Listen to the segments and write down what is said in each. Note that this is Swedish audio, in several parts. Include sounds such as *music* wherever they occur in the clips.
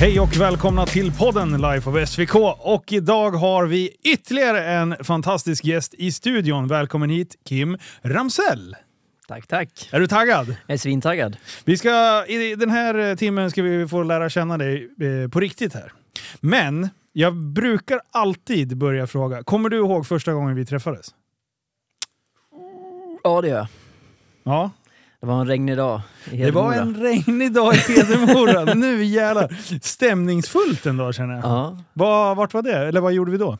Hej och välkomna till podden Life of SVK. Och idag har vi ytterligare en fantastisk gäst i studion. Välkommen hit Kim Ramsell. Tack, tack. Är du taggad? Jag är svintaggad. Vi ska, I den här timmen ska vi få lära känna dig eh, på riktigt här. Men jag brukar alltid börja fråga, kommer du ihåg första gången vi träffades? Ja, det gör jag. Ja, Det var en regnig dag i det var Hedemora. en regnig dag i Hedemora. *laughs* nu jävlar. Stämningsfullt dag känner jag. Ja. Var, vart var det? Eller vad gjorde vi då?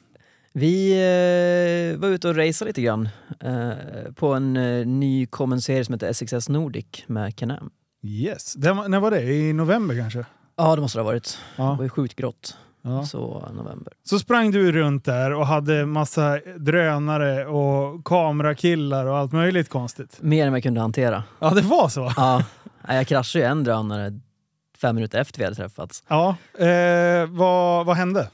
Vi eh, var ute och raceade lite grann eh, på en eh, nykommen serie som heter SXS Nordic med Can-Am. Yes. Det när var det? I november kanske? Ja, det måste det ha varit. Det Ja. var ju sjukt grått. Ja. Så november. Så sprang du runt där och hade massa drönare och kamerakillar och allt möjligt konstigt. Mer än jag kunde hantera. Ja, det var så? Ja, jag kraschade ju en drönare fem minuter efter vi hade träffats. Ja. Eh, vad, vad hände?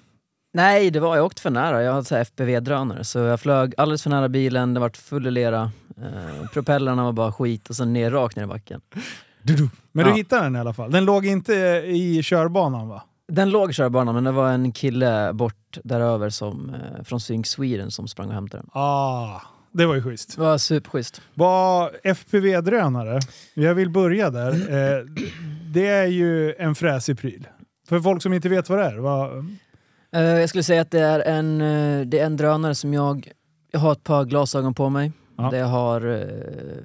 Nej, det var, jag åkte för nära. Jag hade FPV-drönare så jag flög alldeles för nära bilen, det var full i lera. Eh, propellrarna var bara skit och sen ner rakt ner i backen. Men du Ja. hittade den i alla fall. Den låg inte i körbanan va? Den låg i körbanan men det var en kille bort däröver som, eh, från Sync Sweden som sprang och hämtade den. Ah, det var ju schysst. Det var superschysst. Vad FPV-drönare, jag vill börja där. Eh, det är ju en fräsig pryl. För folk som inte vet vad det är. Vad, Eh, jag skulle säga att det är en, eh, det är en drönare som jag... Jag har ett par glasögon på mig. Ja. Det har... eh,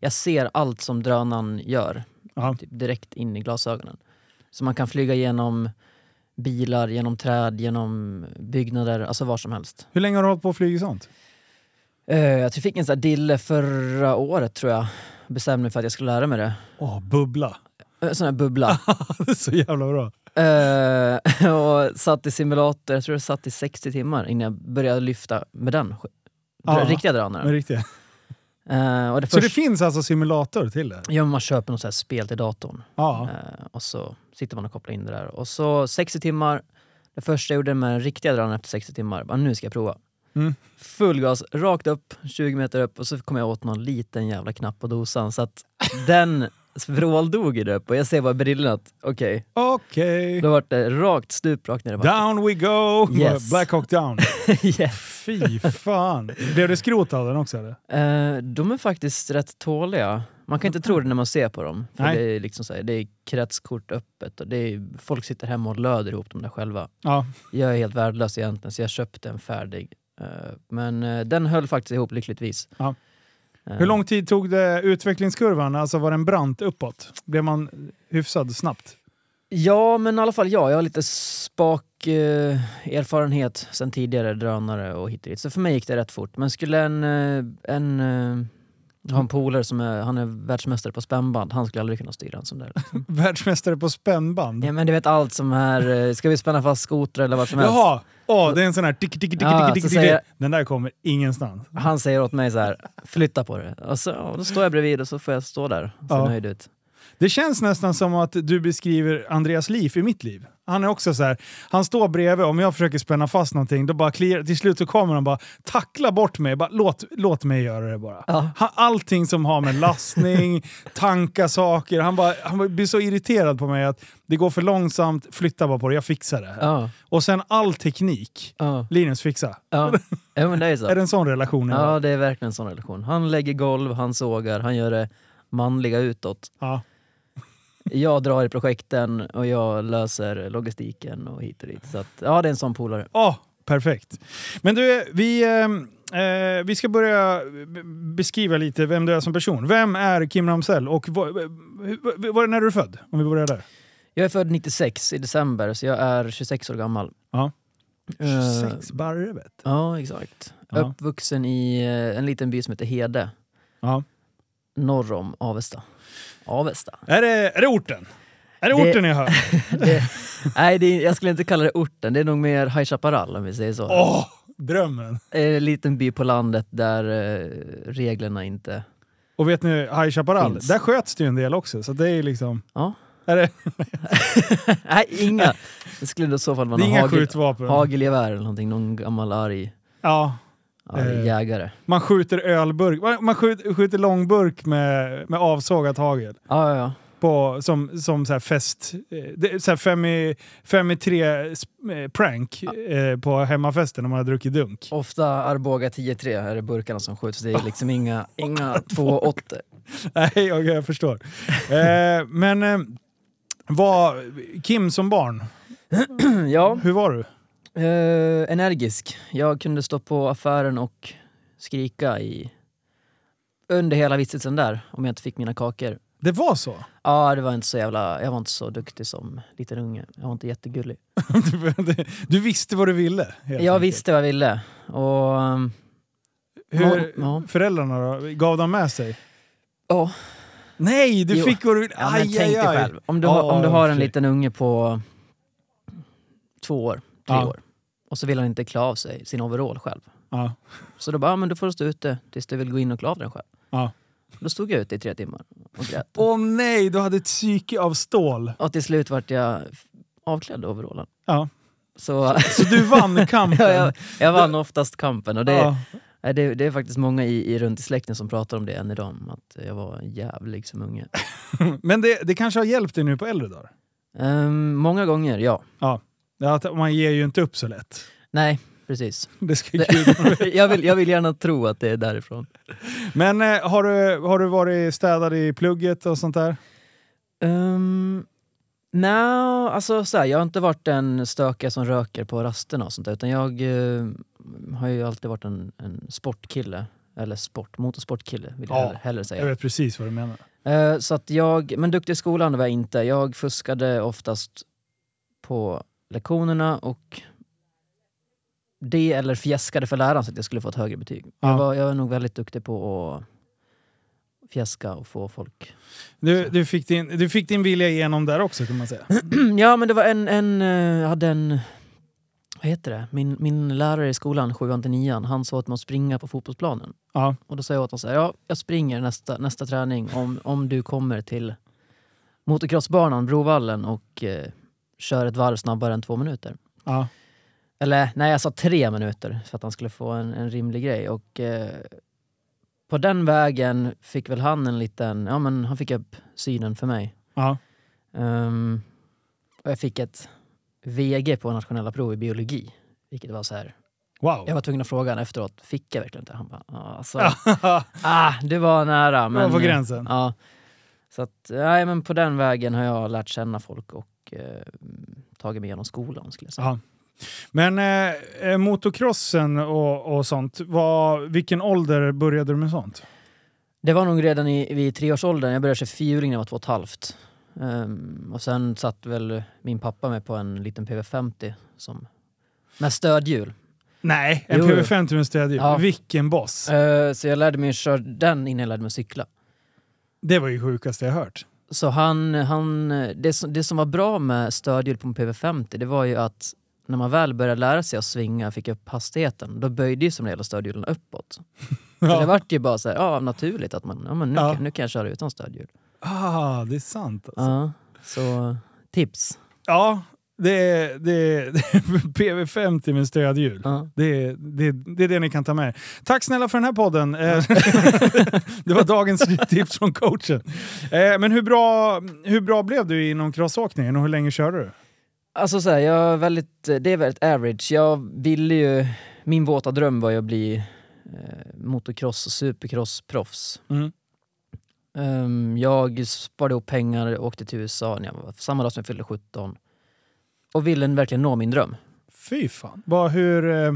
jag ser allt som drönaren gör. Typ direkt in i glasögonen. Så man kan flyga genom bilar, genom träd, genom byggnader, alltså var som helst. hur länge har du hållit på att flyga sånt? Eh, jag fick en sån här dille förra året tror jag. Bestämde mig för att jag skulle lära mig det. Åh, bubbla. En sån här bubbla. *laughs* det är så jävla bra. Eh, *laughs* och satt i simulator, jag tror jag satt i 60 timmar innan jag började lyfta med den. Ja, Riktiga drönaren. riktigt. Eh, och det Så det först, finns alltså simulator till det? ja, man köper något spel till datorn. Ja. Eh, och så sitter man och kopplar in det där. Och så 60 timmar, det första jag gjorde med den riktiga drönaren efter 60 timmar, bara, nu ska jag prova. Mm. Full gas, rakt upp, 20 meter upp och så kom jag åt någon liten jävla knapp på dosan så att den vråldog där uppe och jag ser bara i brillorna att okej, Okej. då vart det rakt stup rakt ner i backen. Down we go! Yes. Black Hawk Down. *laughs* yes. Fy fan. Blev det skrot av den också eller? Eh, de är faktiskt rätt tåliga. Man kan inte tro det när man ser på dem. För Nej. det är liksom så här, det är kretskort öppet och det är, folk sitter hemma och löder ihop dem där själva. Ja. Jag är helt värdelös egentligen så jag köpte en färdig. Eh, men eh, den höll faktiskt ihop lyckligtvis. Ja. Hur lång tid tog det utvecklingskurvan? Alltså var den brant uppåt? Blev man hyfsad snabbt? Ja, men i alla fall ja. Jag har lite spak eh, erfarenhet sen tidigare, drönare och hit och dit. Så för mig gick det rätt fort. Men skulle en, eh, en eh, jag har en polare som är, han är världsmästare på spännband, han skulle aldrig kunna styra en sån där. *laughs* Världsmästare på spännband? Ja men du vet allt som är, eh, ska vi spänna fast skotrar eller vad som helst? Jaha! Åh, det är en sån här tick, tick, tick, Ja, tick, tick, tick, säger- Den där kommer ingenstans. Han säger åt mig så här, flytta på det. Och så, ja, då står jag bredvid och så får jag stå där och se Ja. nöjd ut. Det känns nästan som att du beskriver Andreas liv i mitt liv. Han är också så här, han står bredvid, om jag försöker spänna fast någonting, då bara kliar, till slut så kommer han bara tackla bort mig, bara, låt, låt mig göra det bara. Ja. Han, allting som har med lastning, *laughs* tanka saker, han, bara, han blir så irriterad på mig att det går för långsamt, flytta bara på det, jag fixar det. Ja, Och sen all teknik, ja, Linus fixa. ja. ja men det är så. *laughs* Är det en sån relation? Ja det är verkligen en sån relation. Han lägger golv, han sågar, han gör det manliga utåt. ja. Jag drar i projekten och jag löser logistiken och hit och dit. Så att, ja det är en sån polare. Åh, perfekt. Men du, vi, eh, eh, vi ska börja beskriva lite vem du är som person. Vem är Kim Ramsell och var, var, var, när är du född? Om vi börjar där. Jag är född 96 i december så jag är 26 år gammal. Ja. Eh, 26 barre vet Ja, exakt. Ja. Uppvuxen i eh, en liten by som heter Hede, ja. norr om Avesta. Avesta. är, det, är det orten? Är det, Det- orten jag hör? *laughs* Det, nej, det jag skulle inte kalla det orten, det är nog mer High Chaparral om vi säger så. Åh, drömmen! En liten by på landet där eh, reglerna inte... Och vet ni, High Chaparral, Finns. där sköts det ju en del också. Så det är liksom... Ja. Är det, *laughs* nej, inga. Det skulle i så fall vara någon hagel, skjutvapen. hagelgevär eller någonting, någon gammal arg, Ja, arg Eh. jägare. man skjuter ölburk. Man- skjuter, skjuter långburk med, med avsågat hagel. Ja, ja, ja. på, som, som så fest. eh, Så fem, i, fem i tre eh, prank eh, på hemmafesten när man har druckit dunk. Ofta Arboga 10-3 är det burkarna som skjuts. Det är liksom inga, *laughs* inga 2-8. Nej, jag, jag förstår. eh, men eh, vad, Kim som barn, *clears throat* ja, hur var du? Eh, energisk. Jag kunde stå på affären och skrika i under hela vistelsen där om jag inte fick mina kakor. Det var så? Ja, det var inte så jävla... Jag var inte så duktig som liten unge. Jag var inte jättegullig. du, *laughs* du visste vad du ville? Jag enkelt. visste vad jag ville. Och... um, Hur, Ja. Föräldrarna då? Gav de med sig? Ja, Nej, du Jo. fick vad du ville! ja Aj, tänk aj, dig aj. själv. Om du, har, om du har en liten unge på två år, tre år och så vill han inte klä av sig sin overall själv. Ja. Så då bara, ja, men då får du stå ute tills du vill gå in och klä av den själv. Ja. Då stod jag ute i tre timmar och grät. Åh nej, du hade ett psyke av stål. Och till slut vart jag avklädd overallen. Ja. Så Så du vann *laughs* kampen? ja, jag, jag vann oftast kampen. Och det, Ja. Det, det är faktiskt många i, i runt i släkten som pratar om det än idag, att jag var jävlig som unge. *laughs* Men det, det kanske har hjälpt dig nu på äldre dagar? Ehm, många gånger, ja. Ja. Ja att man ger ju inte upp så lätt. Nej, precis. *laughs* Det ska Det- *laughs* jag, vill, jag vill gärna tro att det är därifrån. Men eh, har, du, har du varit städad i plugget och sånt där? Um, Nej, alltså så här, jag har inte varit den stökiga som röker på rasterna och sånt där, utan jag eh, har ju alltid varit en, en sportkille. Eller sport, motorsportkille vill jag Ja, hellre, hellre Jag säga. vet precis vad du menar. Eh, så att jag, men duktig i skolan var jag inte. Jag fuskade oftast på lektionerna och det eller fjäskade för läraren så att jag skulle få ett högre betyg. Ja. Jag, var, jag var nog väldigt duktig på att fjäska och få folk... Du, du, fick din, du fick din vilja igenom där också kan man säga. *clears throat* ja men det var en, en eh, jag hade en, vad heter det, min, min lärare i skolan, 7 till 9 han sa åt mig att springa på fotbollsplanen. Ja. Och då sa jag åt honom så här, ja jag springer nästa, nästa träning om, om du kommer till motocrossbanan, Brovallen och eh, kör ett varv snabbare än två minuter. Ja. Eller nej, jag sa tre minuter för att han skulle få en, en rimlig grej. Och eh, på den vägen fick väl han en liten, ja men han fick upp synen för mig. Ja. Ehm, och jag fick ett VG på nationella prov i biologi. Vilket var så här, Wow. jag var tvungen att fråga honom efteråt, fick jag verkligen inte? Han bara, "Ja, alltså, *laughs* ah, det var nära. Men, var på gränsen. Ja. Så att, nej, men på den vägen har jag lärt känna folk och eh, tagit mig igenom skolan skulle jag säga. Men eh, eh, motocrossen och, och sånt, vad, vilken ålder började du med sånt? Det var nog redan i, vid treårsåldern. Jag började köra fyrhjuling när jag var två och ett halvt. Ehm, och sen satt väl min pappa med på en liten PV50 som, med stödhjul. Nej, en Jo, jo. PV50 med stödhjul. Ja. Vilken boss! Eh, så jag lärde mig att köra den innan jag lärde mig att cykla. Det var ju sjukaste jag hört. Så han, han, det, som, det som var bra med stödhjul på en PV50 det var ju att när man väl började lära sig att svinga och fick upp hastigheten, då böjde ju som regel stödhjulen uppåt. *laughs* Så det Ja. vart ju bara så här, ja, naturligt att man, ja, men nu, Ja. kan, nu kan jag köra utan stödhjul. Ah, det är sant alltså. Ja, så tips. Ja, det är, det är, *laughs* det är PV50 med stödhjul. Ja. Det är, det, det är det ni kan ta med er. Tack snälla för den här podden. Eh, *laughs* det var dagens tips från coachen. Eh, Men hur bra, hur bra blev du inom crossåkningen och hur länge körde du? Alltså så här, jag är väldigt, det är väldigt average. Jag ville ju, min våta dröm var ju att bli eh, motocross och supercross-proffs. Mm. Ehm, jag sparade ihop pengar och åkte till USA när jag var, samma dag som jag fyllde 17. Och ville verkligen nå min dröm. Fy fan. Bara hur, eh,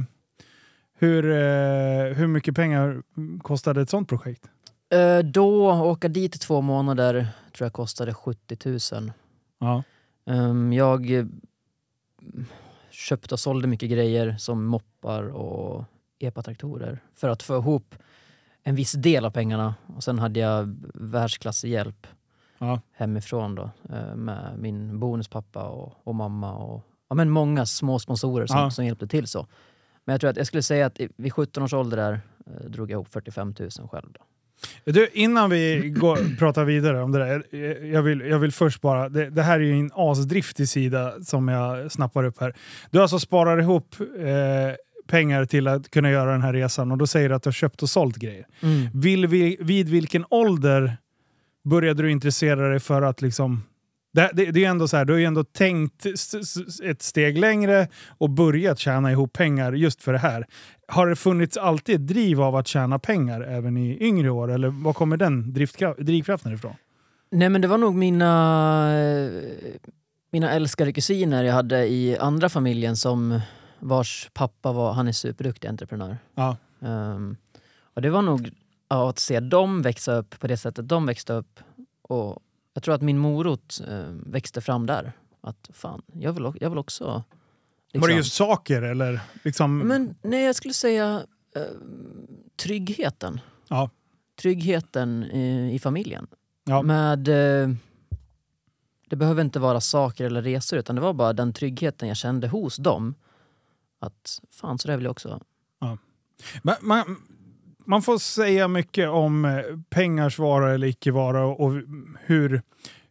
hur, eh, hur mycket pengar kostade ett sånt projekt? Eh, då, åka dit i två månader tror jag kostade 70 000. Ja. Ehm, jag köpte och sålde mycket grejer som moppar och epatraktorer för att få ihop en viss del av pengarna. Och sen hade jag världsklassig hjälp Ja. hemifrån då, eh, med min bonuspappa och, och mamma och ja, men många små sponsorer som, Ja. som hjälpte till så. Men jag tror att jag skulle säga att vid 17 års ålder där eh, drog jag ihop 45 000 själv. Då. Du, innan vi går, pratar vidare om det där. Jag vill, jag vill först bara, det, det här är ju en asdriftig sida som jag snappar upp här. Du alltså sparar ihop eh, pengar till att kunna göra den här resan och då säger du att du har köpt och sålt grejer. Vill vi, vid vilken ålder började du intressera dig för att liksom... Det, det, det är ändå så här, du har ju ändå tänkt ett steg längre och börjat tjäna ihop pengar just för det här. Har det funnits alltid ett driv av att tjäna pengar även i yngre år? Eller var kommer den drivkraften ifrån? Nej men det var nog mina, mina älskade kusiner jag hade i andra familjen som vars pappa var, han är superduktig entreprenör. Ja. Ehm, och det var nog ja, att se dem växa upp på det sättet de växte upp. Och jag tror att min morot eh, växte fram där. Att fan, jag vill, jag vill också... Var det liksom- just saker eller liksom... Men nej, jag skulle säga eh, tryggheten. Ja. Tryggheten i, i familjen. Ja. Med... Eh, det behöver inte vara saker eller resor utan det var bara den tryggheten jag kände hos dem. Att fan, så där vill jag också. Man, man, man får säga mycket om eh, pengars vara eller icke vara och, och hur,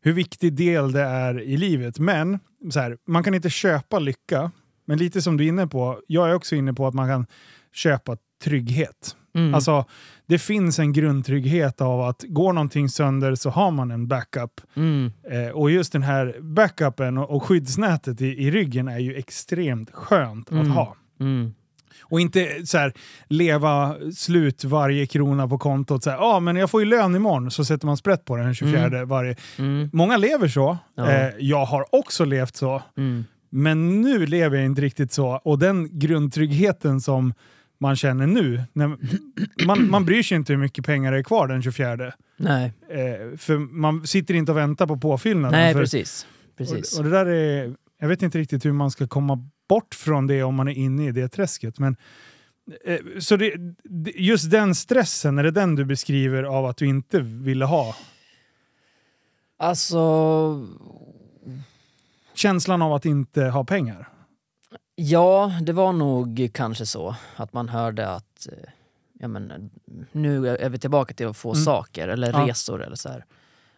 hur viktig del det är i livet. Men så här, man kan inte köpa lycka. Men lite som du är inne på, jag är också inne på att man kan köpa trygghet. Mm. Alltså, det finns en grundtrygghet av att går någonting sönder så har man en backup. mm. Eh, och just den här backupen och, och skyddsnätet i, i ryggen är ju extremt skönt Mm. att ha. Mm. Och inte så här, leva slut varje krona på kontot. Så här, ah, men jag får ju lön imorgon, så sätter man sprätt på den den 24 Mm. varje. Mm. Många lever så. Ja. Eh, jag har också levt så. Mm. Men nu lever jag inte riktigt så. Och den grundtryggheten som man känner nu, när man, *clears throat* man bryr sig inte hur mycket pengar det är kvar den 24. Nej, Eh, för man sitter inte och väntar på påfyllnaden. Nej för, precis. precis. Och, och det där är, jag vet inte riktigt hur man ska komma bort från det om man är inne i det träsket. Men, eh, så det, just den stressen, är det den du beskriver av att du inte ville ha? Alltså, Känslan av att inte ha pengar? ja, det var nog kanske så att man hörde att eh, ja, men, nu är vi tillbaka till att få Mm. saker eller Ja. resor eller så här.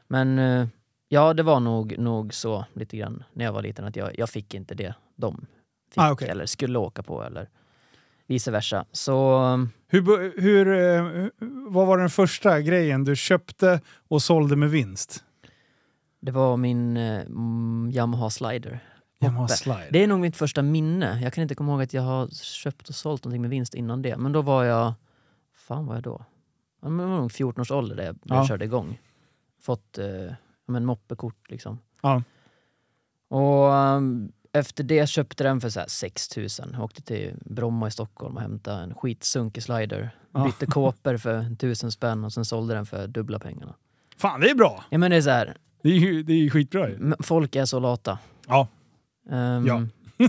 Men eh, ja, det var nog, nog så lite grann när jag var liten att jag, jag fick inte det de fick Ah, okej. eller skulle åka på eller vice versa. Så Hur, hur, eh, vad var den första grejen du köpte och sålde med vinst? det var min mm, Yamaha Slider. Yamaha Hoppe. Slide. Det är nog mitt första minne. Jag kan inte komma ihåg att jag har köpt och sålt någonting med vinst innan det. Men då var jag... fan var jag då? Jag var nog 14 års ålder när jag Ja. körde igång. Fått eh, men moppekort liksom. Ja. Och um, efter det köpte den för så här 6 000. Åkte till Bromma i Stockholm och hämtade en skitsunkig slider. Ja. Bytte kåpor för tusen spänn och sen sålde den för dubbla pengarna. Fan, det är bra! Ja men det är så här, Det är ju, det är skitbra ju. folk är så lata. Ja. Ehm, Ja. *laughs*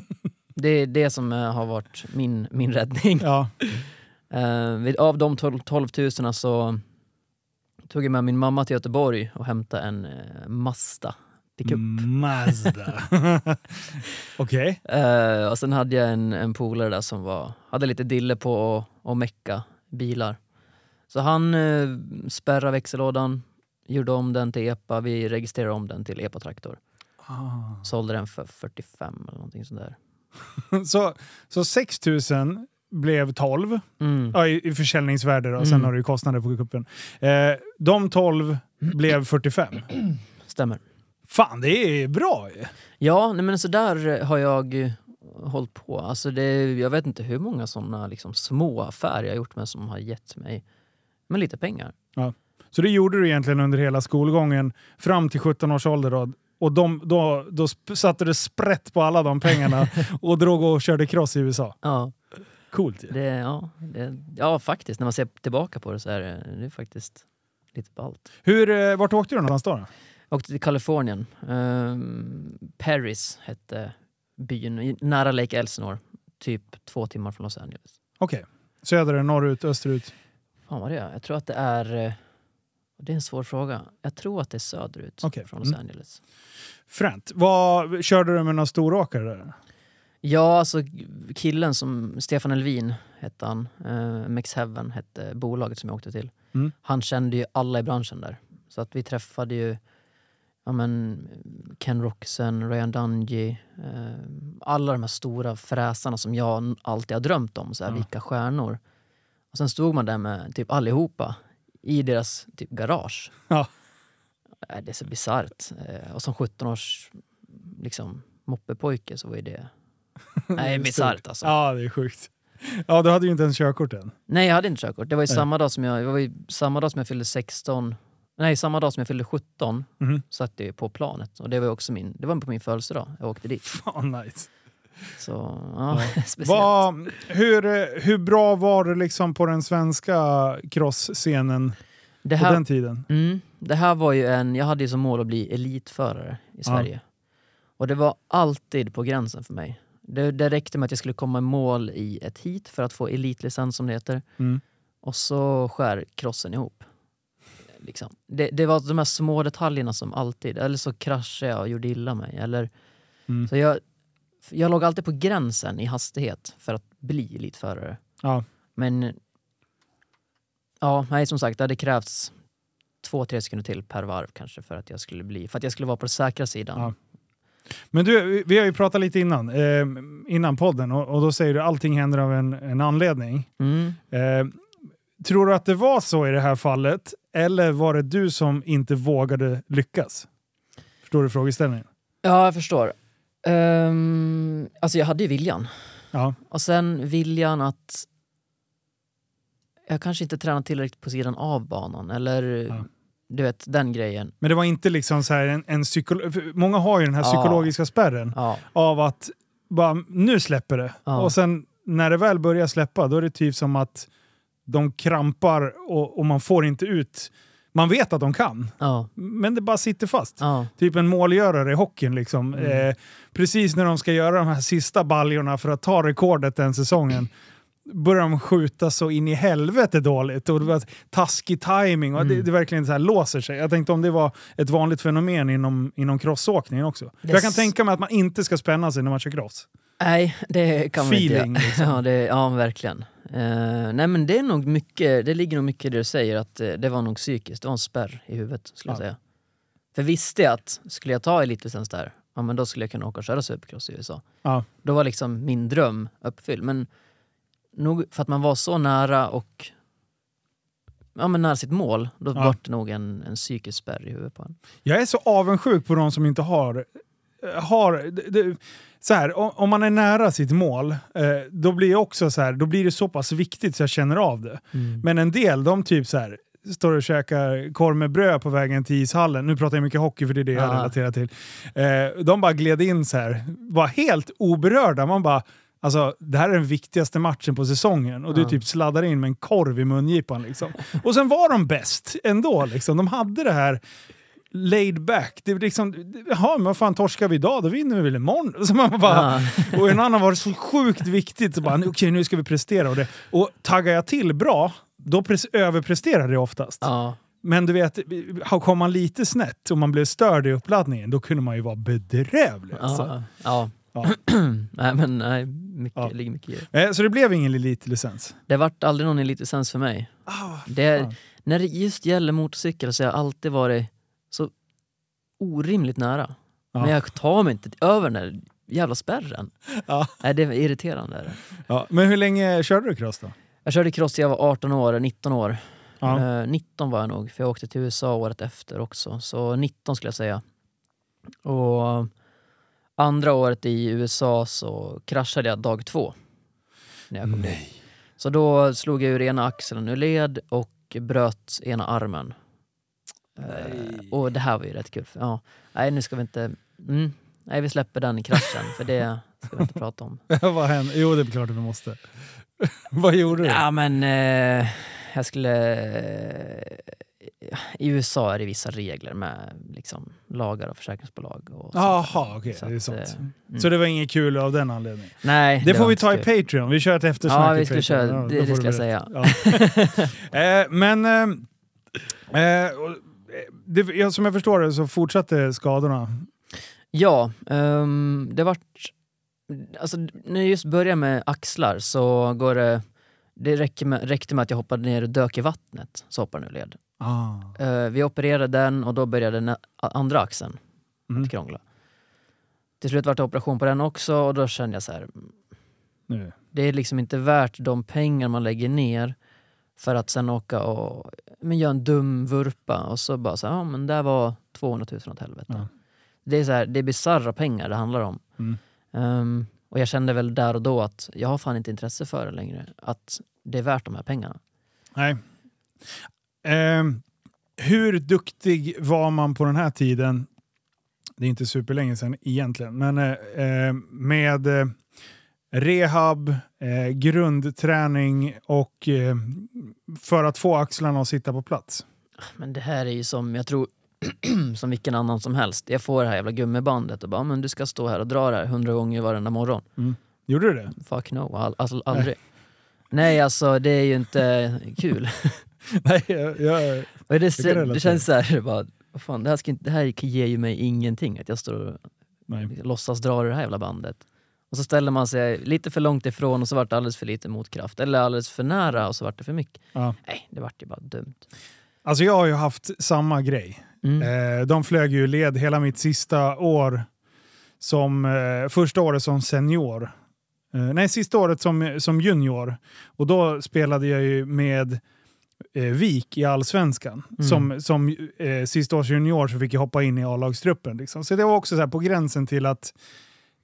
det är det som eh, har varit min, min räddning. Ja. *laughs* Eh, vid- av de 12, 12 000 så tog jag med min mamma till Göteborg och hämtade en uh, Mazda pickup. Mazda. *laughs* Okej. Eh, och sen hade jag en, en polare där som var, hade lite dille på att att mecka bilar. Så han uh, spärrade växellådan, gjorde om den till EPA, vi registrerade om den till EPA-traktor. Ah. Sålde den för 45 eller någonting sånt där. *laughs* Så, så 6 000 blev 12 Mm. ja, i, i försäljningsvärde då. Sen Mm. har du ju kostnader på kuppen. Eh, de 12 blev 45. Stämmer. Fan, det är bra ju! Ja, nej men så där har jag eh, hållit på. Alltså det, jag vet inte hur många såna liksom små affärer jag har gjort med som har gett mig men lite pengar. Så det gjorde du egentligen under hela skolgången fram till 17 års ålder. Då. Och de, då, då satte du sprätt på alla de pengarna *laughs* och drog och körde cross i USA. Ja, Coolt ju. det, ja, det, ja, faktiskt. När man ser tillbaka på det så är det, det är faktiskt lite ballt. Hur, eh, vart åkte du någonstans då? då? Åkte till Kalifornien. Um, Paris hette byn, nära Lake Elsinore. Typ två timmar från Los Angeles. Okej. Söder, norrut, österut? Fan vad det är. Jag tror att det är... eh, Det är en svår fråga. Jag tror att det är söderut Okej. från Los Mm. Angeles. Fränt. Vad, körde du med några storåkare där? Ja, alltså killen som, Stefan Elvin hette han, uh, Mix Heaven hette bolaget som jag åkte till. Mm. Han kände ju alla i branschen där. Så att vi träffade ju ja, men, Ken Roxen, Ryan Dungey, eh, alla de här stora fräsarna som jag alltid har drömt om. Så här, Ja. Vilka stjärnor. Och sen stod man där med typ allihopa i deras typ garage. Ja. Nej, det är så bisarrt. Eh, Och som 17-års liksom, moppepojke så var ju det... *laughs* Nej, bisarrt alltså. Ja, det är sjukt. Ja, du hade ju inte ens körkort än. Nej, jag hade inte körkort. Det var ju Nej. samma dag som jag, det var ju samma dag som jag fyllde 16. Nej, samma dag som jag fyllde 17 Mhm. satt jag på planet. Och det var också min, det var på min födelsedag jag åkte dit. *laughs* Fan nice. Så ja, *laughs* speciellt. Vad- hur, hur bra var det liksom på den svenska crossscenen på den tiden? mm, det här var ju en, jag hade ju som mål att bli elitförare i Sverige. Och det var alltid på gränsen för mig. Det, det räckte med att jag skulle komma i mål i ett heat för att få elitlicens som det heter. Mm. Och så skär crossen ihop. Liksom. Det, det var de här små detaljerna som alltid, eller så kraschade jag och gjorde illa mig. Eller, Mm. så jag, jag låg alltid på gränsen i hastighet för att bli elitförare. Ja. Men ja, nej, som sagt, det hade krävts två, tre sekunder till per varv kanske för att jag skulle bli, för att jag skulle vara på den säkra sidan. Ja. Men du, vi har ju pratat lite innan, eh, innan podden och, och då säger du att allting händer av en, en anledning. Mm. Eh, tror du att det var så i det här fallet? Eller var det du som inte vågade lyckas? Förstår du frågeställningen? Ja, jag förstår. Um, alltså jag hade ju viljan. Ja. Och sen viljan att jag kanske inte tränat tillräckligt på sidan av banan eller Ja. du vet den grejen. Men det var inte liksom så här en, en psykolo- Många har ju den här Ja. psykologiska spärren Ja, av att bara, nu släpper det. Och sen när det väl börjar släppa då är det typ som att de krampar och, och man får inte ut... Man vet att de kan, ja, men det bara sitter fast. ja. Typ en målgörare i hockeyn. Liksom. Mm. Eh, precis när de ska göra de här sista baljorna för att ta rekordet den säsongen börjar de skjuta så in i helvete dåligt. Och det var taskig timing och det, Mm. det verkligen så här låser sig. Jag tänkte om det var ett vanligt fenomen inom, inom crossåkningen också. Jag kan tänka mig att man inte ska spänna sig när man kör cross. Nej, det kan man Feeling, inte liksom. *laughs* Ja, det, ja, verkligen. Eh, nej men det är nog mycket, det ligger nog mycket i det du säger att eh, det var nog psykiskt, det var en spärr i huvudet skulle jag Ja. säga. För visste jag att skulle jag ta elitlicens där, ja men då skulle jag kunna åka och köra supercross i USA. Ja. Då var liksom min dröm uppfylld. Men nog för att man var så nära och ja, men nära sitt mål, då Ja. var det nog en, en psykisk spärr i huvudet på en. Jag är så avundsjuk på de som inte har... har det, det, så här, om, man är nära sitt mål, eh, då blir också så här, då blir det så pass viktigt så jag känner av det. Men en del, de typ så här, står och käkar korv med bröd på vägen till ishallen. Nu pratar jag mycket hockey för det är det jag Ja. relaterar till. Eh, de bara gled in så här, var helt oberörda. Man bara, alltså det här är den viktigaste matchen på säsongen och du Ja. typ sladdar in med en korv i mungipan. Liksom. Och sen var de bäst ändå. Liksom. De hade det här laid back. Det är liksom, jaha, men vad fan torskar vi idag? Då vinner vi väl imorgon? *laughs* Så man bara, Ja. *laughs* och en annan var det så sjukt viktigt. Så bara, okej nu ska vi prestera. Och, det. och taggar jag till bra, då pres- överpresterar det oftast. Ja. Men du vet, kom man lite snett och man blev störd i uppladdningen, då kunde man ju vara bedrövlig. Alltså. Ja. ja. *clears throat* Nej men nej, mycket, Ja. ligger mycket i det. Eh, Så det blev ingen elitlicens? Det vart aldrig någon elitlicens för mig. Ah, Det, när det just gäller motorcykel så har jag alltid varit orimligt nära. Ja. Men jag tar mig inte över den där jävla spärren. Ja. Nej, det är irriterande. är. Ja. Men hur länge körde du cross då? Jag körde cross jag var 18 år, 19 år. Ja. Eh, 19 var jag nog, för jag åkte till USA året efter också. Så 19 skulle jag säga. Och andra året i USA så kraschade jag dag två. När jag kom. Nej. Så då slog jag ur ena axeln ur led och bröt ena armen. Eh, och det här var ju rätt kul. Ja, nej, nu ska vi inte... Mm, nej, vi släpper den kraschen, för det ska vi inte prata om. *laughs* Vad hände? Jo, det är klart att vi måste. *laughs* Vad gjorde du? Ja, men eh, jag skulle... eh, I USA är det vissa regler med liksom, lagar och försäkringsbolag. Och. Jaha, okej. Så det är sånt. eh, mm. Så det var inget kul av den anledningen? Nej, Det, får var vi ta i kul. Patreon. Vi kör ett eftersnack Ja, i vi skulle köra, Ja, det, får det ska jag säga. Ja. *laughs* eh, men eh, och, det, som jag förstår det så fortsatte skadorna. Ja, ehm, det vart... Alltså, när jag just började med axlar så går det... Det räcker med, räckte med att jag hoppade ner och dök i vattnet, så hoppade den ur led. Ah. Eh, vi opererade den och då började den andra axeln Mm. att krångla. Till slut vart det operation på den också och då kände jag så här, Nu. det är liksom inte värt de pengar man lägger ner För att sen åka och men göra en dum vurpa och så bara så här, ja men det var 200 000 åt helvete. Ja. Det är, så här, det är bisarra pengar det handlar om. Mm. Ehm, och jag kände väl där och då att jag har fan inte intresse för det längre. Att det är värt de här pengarna. Nej. Ehm, hur duktig var man på den här tiden? Det är inte superlänge sedan egentligen, men eh, med eh, rehab, eh, grundträning och eh, för att få axlarna att sitta på plats. Men det här är ju som, jag tror, *clears throat* som vilken annan som helst. Jag får det här jävla gummibandet och bara, men du ska stå här och dra det här hundra gånger varenda morgon. Gjorde du det? Fuck no, all, alltså aldrig. Nej alltså det är ju inte kul. *laughs* Nej, jag, jag, Och det, relatera. det känns så här, bara, fan, det, här ska det här ger ju mig ingenting att jag står och nej. låtsas dra det här jävla bandet. Och så ställer man sig lite för långt ifrån och så vart det alldeles för lite motkraft. Eller alldeles för nära och så vart det för mycket. Ja. Nej, det vart ju bara dumt. Alltså jag har ju haft samma grej. Mm. Eh, de flög ju led hela mitt sista år som eh, första året som senior. Eh, nej, sista året som, som junior. Och då spelade jag ju med Vik i Allsvenskan. Mm. Som, som eh, sista års junior så fick jag hoppa in i A-lagstruppen. Liksom. Så det var också så här på gränsen till att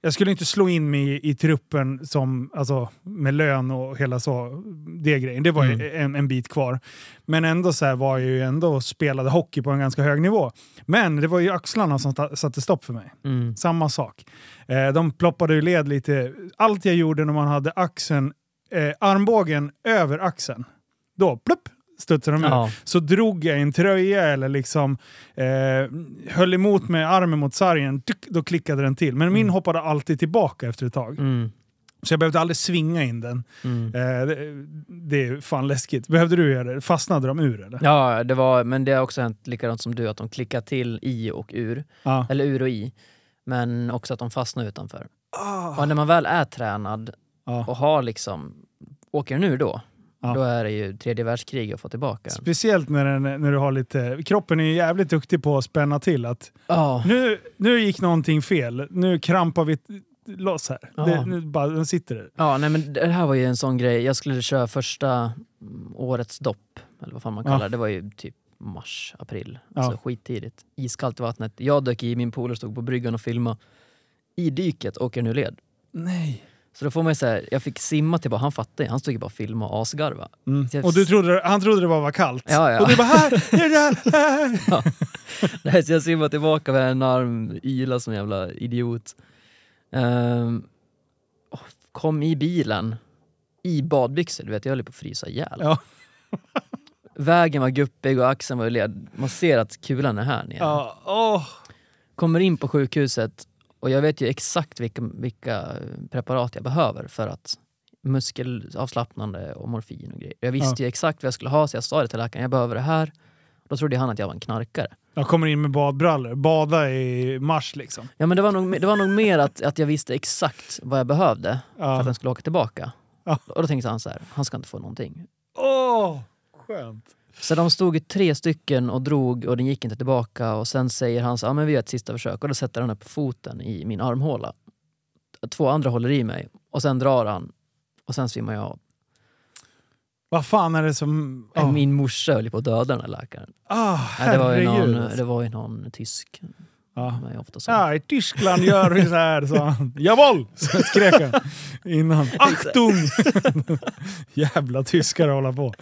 jag skulle inte slå in mig i, i truppen som, alltså, med lön och hela så, det grejen. Det var ju Mm. en, en bit kvar. Men ändå så här var jag ju ändå spelade hockey på en ganska hög nivå. Men det var ju axlarna som ta- satte stopp för mig. Mm. Samma sak. Eh, de ploppade ju led lite. Allt jag gjorde när man hade axeln, eh, armbågen över axeln, då plupp, studsade de. Ja. Så drog jag i en tröja eller liksom eh, höll emot med armen mot sargen, tyck, då klickade den till. Men min Mm. hoppade alltid tillbaka efter ett tag. Mm. Så jag behövde aldrig svinga in den. Mm. Eh, det, det är fan läskigt. Behövde du göra det? Fastnade de ur eller? Ja, det var, men det har också hänt likadant som du, att de klickar till i och ur. Ja. Eller ur och i. Men också att de fastnar utanför. Ah. Och när man väl är tränad Ja. och har liksom, åker den ur då, Ja. då är det ju tredje världskrig att få tillbaka. Speciellt när, den, när du har lite... Kroppen är ju jävligt duktig på att spänna till. Att Ja, nu, nu gick någonting fel. Nu krampar vi loss här. Ja. Det, nu bara, den sitter där. ja nej, men det här var ju en sån grej. Jag skulle köra första årets dopp, eller vad fan man Ja. kallar det. Det var ju typ mars, april. Ja. Alltså skittidigt. Iskallt i vattnet. Jag dök i, min polare stod på bryggan och filmade. I dyket åker nu led. Nej. Så då får man ju säga, jag fick simma tillbaka, han fattade han stod ju bara och filmade och asgarva. Mm. Jag- Och du trodde, han trodde det bara var kallt. Ja, ja. Och du bara här, är det här, här. *laughs* Nej, så jag simmade tillbaka med en arm, yla som en jävla idiot. Och kom i bilen, i badbyxor, du vet jag höll på att frysa ihjäl. Ja. *laughs* Vägen var guppig och axeln var led. Man ser att kulan är här nere. Ja, åh. Kommer in på sjukhuset och jag vet ju exakt vilka, vilka preparat jag behöver för att muskelavslappnande och morfin och grejer. Jag visste ju exakt vad jag skulle ha så jag sa det till läkaren, jag behöver det här. Då trodde han att jag var en knarkare. Jag kommer in med badbrallor. Bada i mars liksom. Ja men det var nog, det var nog mer att, att jag visste exakt vad jag behövde för att Ja. den skulle åka tillbaka. Ja. Och då tänkte han så här, han ska inte få någonting. Åh, skönt. Så de stod ju tre stycken och drog och den gick inte tillbaka och sen säger han så ja men vi gör ett sista försök och då sätter han upp foten i min armhåla. Två andra håller i mig och sen drar han och sen svimmar jag av. Vad fan är det som... åh. Min morsa höll på att döda den här läkaren. Ah, det, var ju någon, det var ju någon tysk. Ja. Ja, i Tyskland gör vi så här, sa *laughs* han. Jawohl! Skrek han innan. Achtung! *laughs* Jävla tyskar hålla på.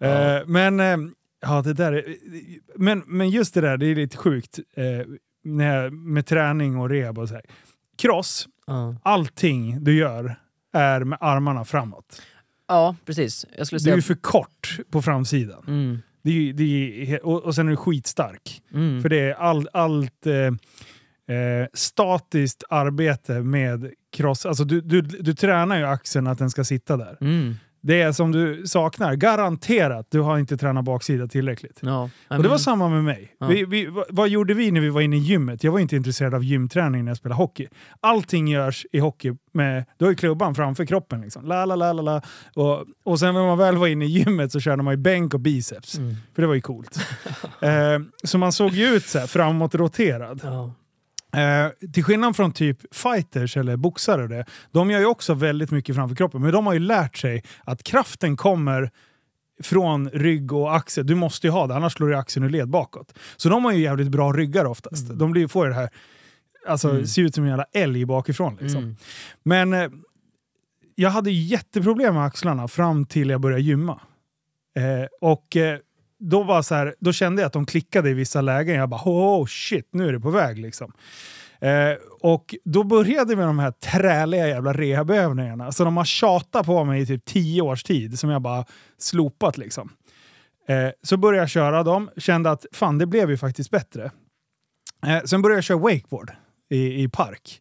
Ja. Eh, men, eh, ja, det där är, men, men just det där, det är lite sjukt. Eh, när, med träning och rehab och så här. Cross, Ja. allting du gör är med armarna framåt. ja, precis. Jag skulle Du är säga... för kort på framsidan. Mm, Det är, det är, och, och sen är du skitstark. mm. För det är all, allt eh, eh, statiskt arbete med cross. Alltså du, du, du tränar ju axeln att den ska sitta där. Mm. Det är som du saknar. Garanterat, du har inte tränat baksida tillräckligt. Ja. Och det var samma med mig. Ja. Vi, vi, vad, vad gjorde vi när vi var inne i gymmet? Jag var inte intresserad av gymträning när jag spelade hockey. Allting görs i hockey med, du har ju klubban framför kroppen. Liksom. La, la, la, la, la. Och, och sen när man väl var inne i gymmet så körde man ju bänk och biceps. Mm. För det var ju coolt. *laughs* eh, så man såg ju ut så här framåtroterad. Ja. Eh, till skillnad från typ fighters eller boxare, det, de gör ju också väldigt mycket framför kroppen. Men de har ju lärt sig att kraften kommer från rygg och axel. Du måste ju ha det, annars slår du axeln ur led bakåt. Så de har ju jävligt bra ryggar oftast. Mm. De blir, får ju det här, alltså Mm. ser ut som en jävla älg bakifrån. Liksom. Mm. Men eh, jag hade jätteproblem med axlarna fram till jag började gymma. Eh, och eh, då, var så här, då kände jag att de klickade i vissa lägen. Jag bara oh shit, nu är det på väg liksom. Eh, och då började med de här träliga jävla rehabövningarna. Så de har tjatat på mig i typ tio års tid som jag bara slopat liksom. Eh, så började jag köra dem, kände att fan det blev ju faktiskt bättre. Eh, sen började jag köra wakeboard i, i park.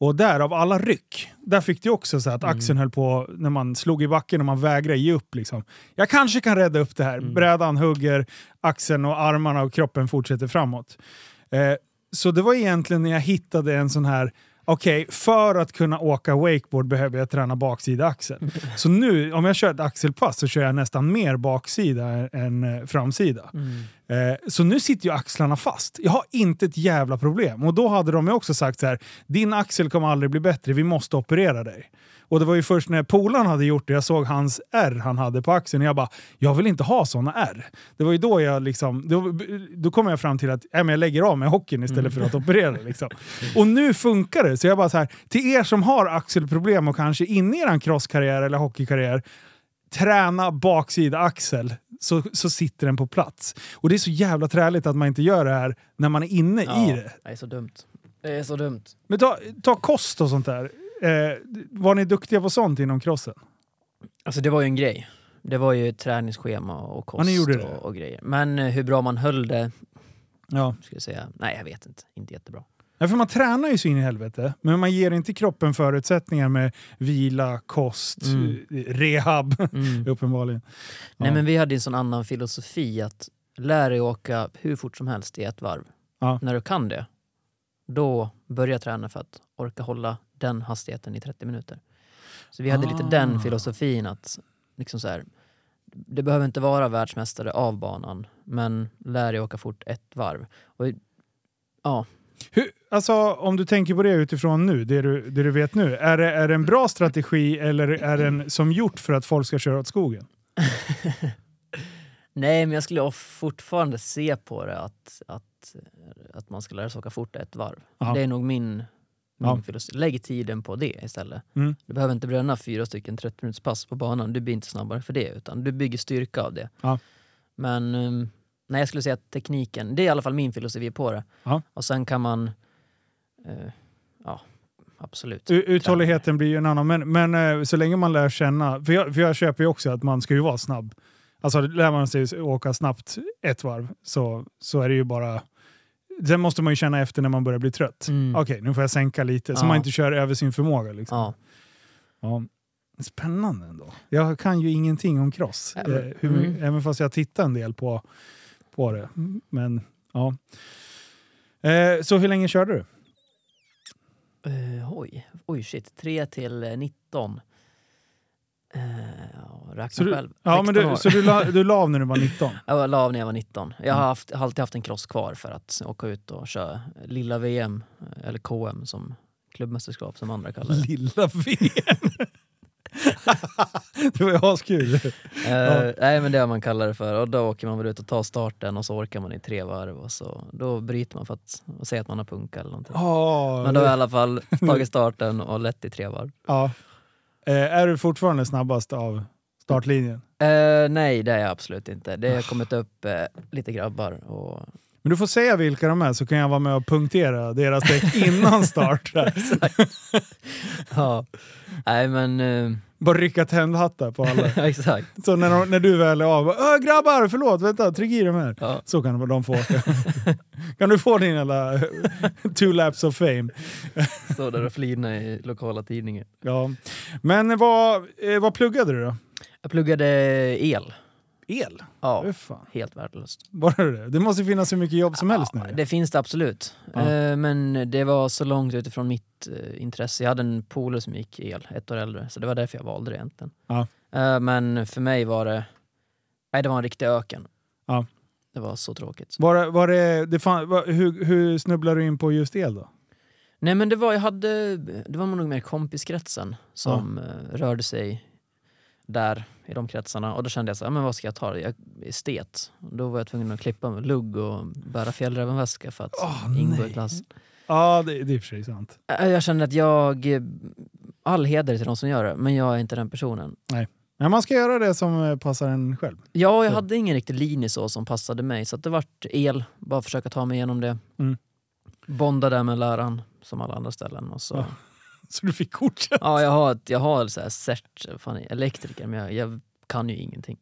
Och där av alla ryck, där fick du också så att axeln höll på när man slog i backen och man vägrade ge upp. Liksom. Jag kanske kan rädda upp det här. Brädan hugger, axeln och armarna och kroppen fortsätter framåt. Eh, så det var egentligen när jag hittade en sån här Okej, för att kunna åka wakeboard behöver jag träna baksida axel. Så nu, om jag kör ett axelpass så kör jag nästan mer baksida än eh, framsida. Mm. Eh, så nu sitter ju axlarna fast. Jag har inte ett jävla problem. Och då hade de ju också sagt så här, din axel kommer aldrig bli bättre, vi måste operera dig. Och det var ju först när polaren hade gjort det, jag såg hans R han hade på axeln, och jag bara, jag vill inte ha såna R. Det var ju då jag liksom, då, då kom jag fram till att äh, men jag lägger av med hockeyn istället för att operera. Liksom. Och nu funkar det. Så jag bara så här, till er som har axelproblem och kanske inne i er crosskarriär eller hockeykarriär, träna baksida axel så, så sitter den på plats. Och det är så jävla träligt att man inte gör det här när man är inne Ja, i det. Det är så dumt. Det är så dumt. Men ta, ta kost och sånt där. Eh, var ni duktiga på sånt inom crossen? Alltså det var ju en grej. Det var ju träningsschema och kost Ja, och, och grejer. Men eh, hur bra man höll det, Ja. skulle jag säga, nej jag vet inte. Inte jättebra. ja. För man tränar ju så in i helvete, men man ger inte kroppen förutsättningar med vila, kost, Mm. eh, rehab. *laughs* Mm. Uppenbarligen. Nej Ja. men vi hade en sån annan filosofi att lära dig åka hur fort som helst i ett varv. Ja. När du kan det, då börja träna för att orka hålla den hastigheten i 30 minuter. Så vi hade lite Ah. den filosofin att liksom så här, det behöver inte vara världsmästare av banan, men lär dig åka fort ett varv. Och, ja, Hur, alltså, om du tänker på det utifrån nu, det du, det du vet nu. Är det, är det en bra strategi eller är den som gjort för att folk ska köra åt skogen? *laughs* Nej, men jag skulle fortfarande se på det att, att, att man ska lära sig åka fort ett varv. Ja. Det är nog min Ja. Lägg tiden på det istället. Mm. Du behöver inte bränna fyra stycken 30 minuters pass på banan. Du blir inte snabbare för det, utan du bygger styrka av det. Ja. Men um, nej, jag skulle säga att tekniken, det är i alla fall min filosofi på det. Ja. Och sen kan man, eh, ja, absolut. U- Uthålligheten blir ju en annan, men, men eh, så länge man lär känna, för jag, för jag köper ju också att man ska ju vara snabb. Alltså lär man sig åka snabbt ett varv så, så är det ju bara... Sen måste man ju känna efter när man börjar bli trött. Mm. Okej, nu får jag sänka lite, så Ja. man inte kör över sin förmåga. Liksom. Ja. Ja. Spännande ändå. Jag kan ju ingenting om cross, Ja, men- eh, hur, mm. även fast jag tittar en del på, på det. Men ja. Eh, så hur länge körde du? Eh, oj, oj shit. 3 till eh, 19. Uh, räkna Så du, själv. ja, men 16 du, så du la, du la av när du var 19? *laughs* Jag la av när jag var 19. Jag Mm. har haft, alltid haft en cross kvar för att åka ut och köra lilla VM, eller KM som klubbmästerskap som andra kallar det. Lilla VM! *laughs* det var ju askul. Eh, nej men det är vad man kallar det för och då åker man väl ut och tar starten och så orkar man i tre varv och så då bryter man för att och säga att man har punka eller någonting. Ja, Men då har jag i alla fall *laughs* tagit starten och lett i tre varv. ja. Eh, är du fortfarande snabbast av startlinjen? Eh, nej det är jag absolut inte. Det har kommit upp eh, lite grabbar och Men du får säga vilka de är så kan jag vara med och punktera deras däck innan start. *laughs* ja. Nej men eh, Bara rycka tändhattar på alla. *laughs* exakt. Så när, de, när du väl är av, bara, "Åh, grabbar förlåt, vänta, tryck i de här. Ja. Så kan de få *laughs* kan du få din jävla *laughs* two laps of fame? Står där och flinar i lokala tidningen. Ja. Men vad, eh, vad pluggade du då? Jag pluggade el. El? Ja, fan. helt värdelöst. Var det det? Det måste finnas hur mycket jobb som helst nu. Ja, det finns det absolut. Ja. Eh, Men det var så långt utifrån mitt eh, intresse. Jag hade en polare som gick el, ett år äldre, så det var därför jag valde det egentligen. Ja. Eh, Men för mig var det, nej det var en riktig öken. Ja. Det var så tråkigt. Var, det- var det, det fan, var, hur, hur snubblade du in på just el då? Nej men det var, jag hade, det var nog mer kompiskretsen som eh, rörde sig där i de kretsarna. Och då kände jag så här, men vad ska jag ta? Jag är estet. Då var jag tvungen att klippa med lugg och bära fjällrävenväska för att Åh, ingå nej. i klassen. Ja, det, det är i och för sig sant. Jag kände att jag... All heder till de som gör det, men jag är inte den personen. Men man ska göra det som eh, passar en själv. Ja, jag Så. hade ingen riktig linje så som passade mig, så det vart el. Bara försöka ta mig igenom det. Mm. Bonda där med läraren, som alla andra ställen. Och så. Ja. *laughs* Så du fick fortsätta. Ja, jag har, jag har så här cert, fan, elektriker, men jag, jag kan ju ingenting.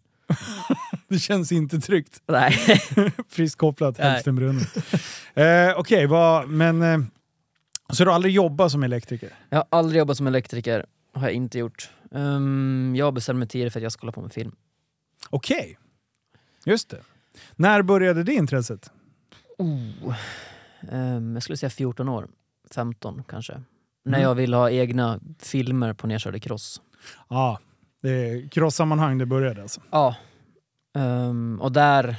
*laughs* Det känns inte tryggt. Nej. *laughs* Friskt kopplat, Nej. hälften brunnen. eh, Okej, vad- men... Eh, så du har aldrig jobbat som elektriker? Jag har aldrig jobbat som elektriker, har jag inte gjort. Um, jag bestämde mig tidigt för att jag skulle hålla på med film. Okej. Just det. När började det intresset? Oh. Ehm, jag skulle säga 14 år, 15 kanske. När Mm. jag ville ha egna filmer på nedkörd cross. Ja, det är cross-sammanhang det började alltså. Ja. Ehm, och där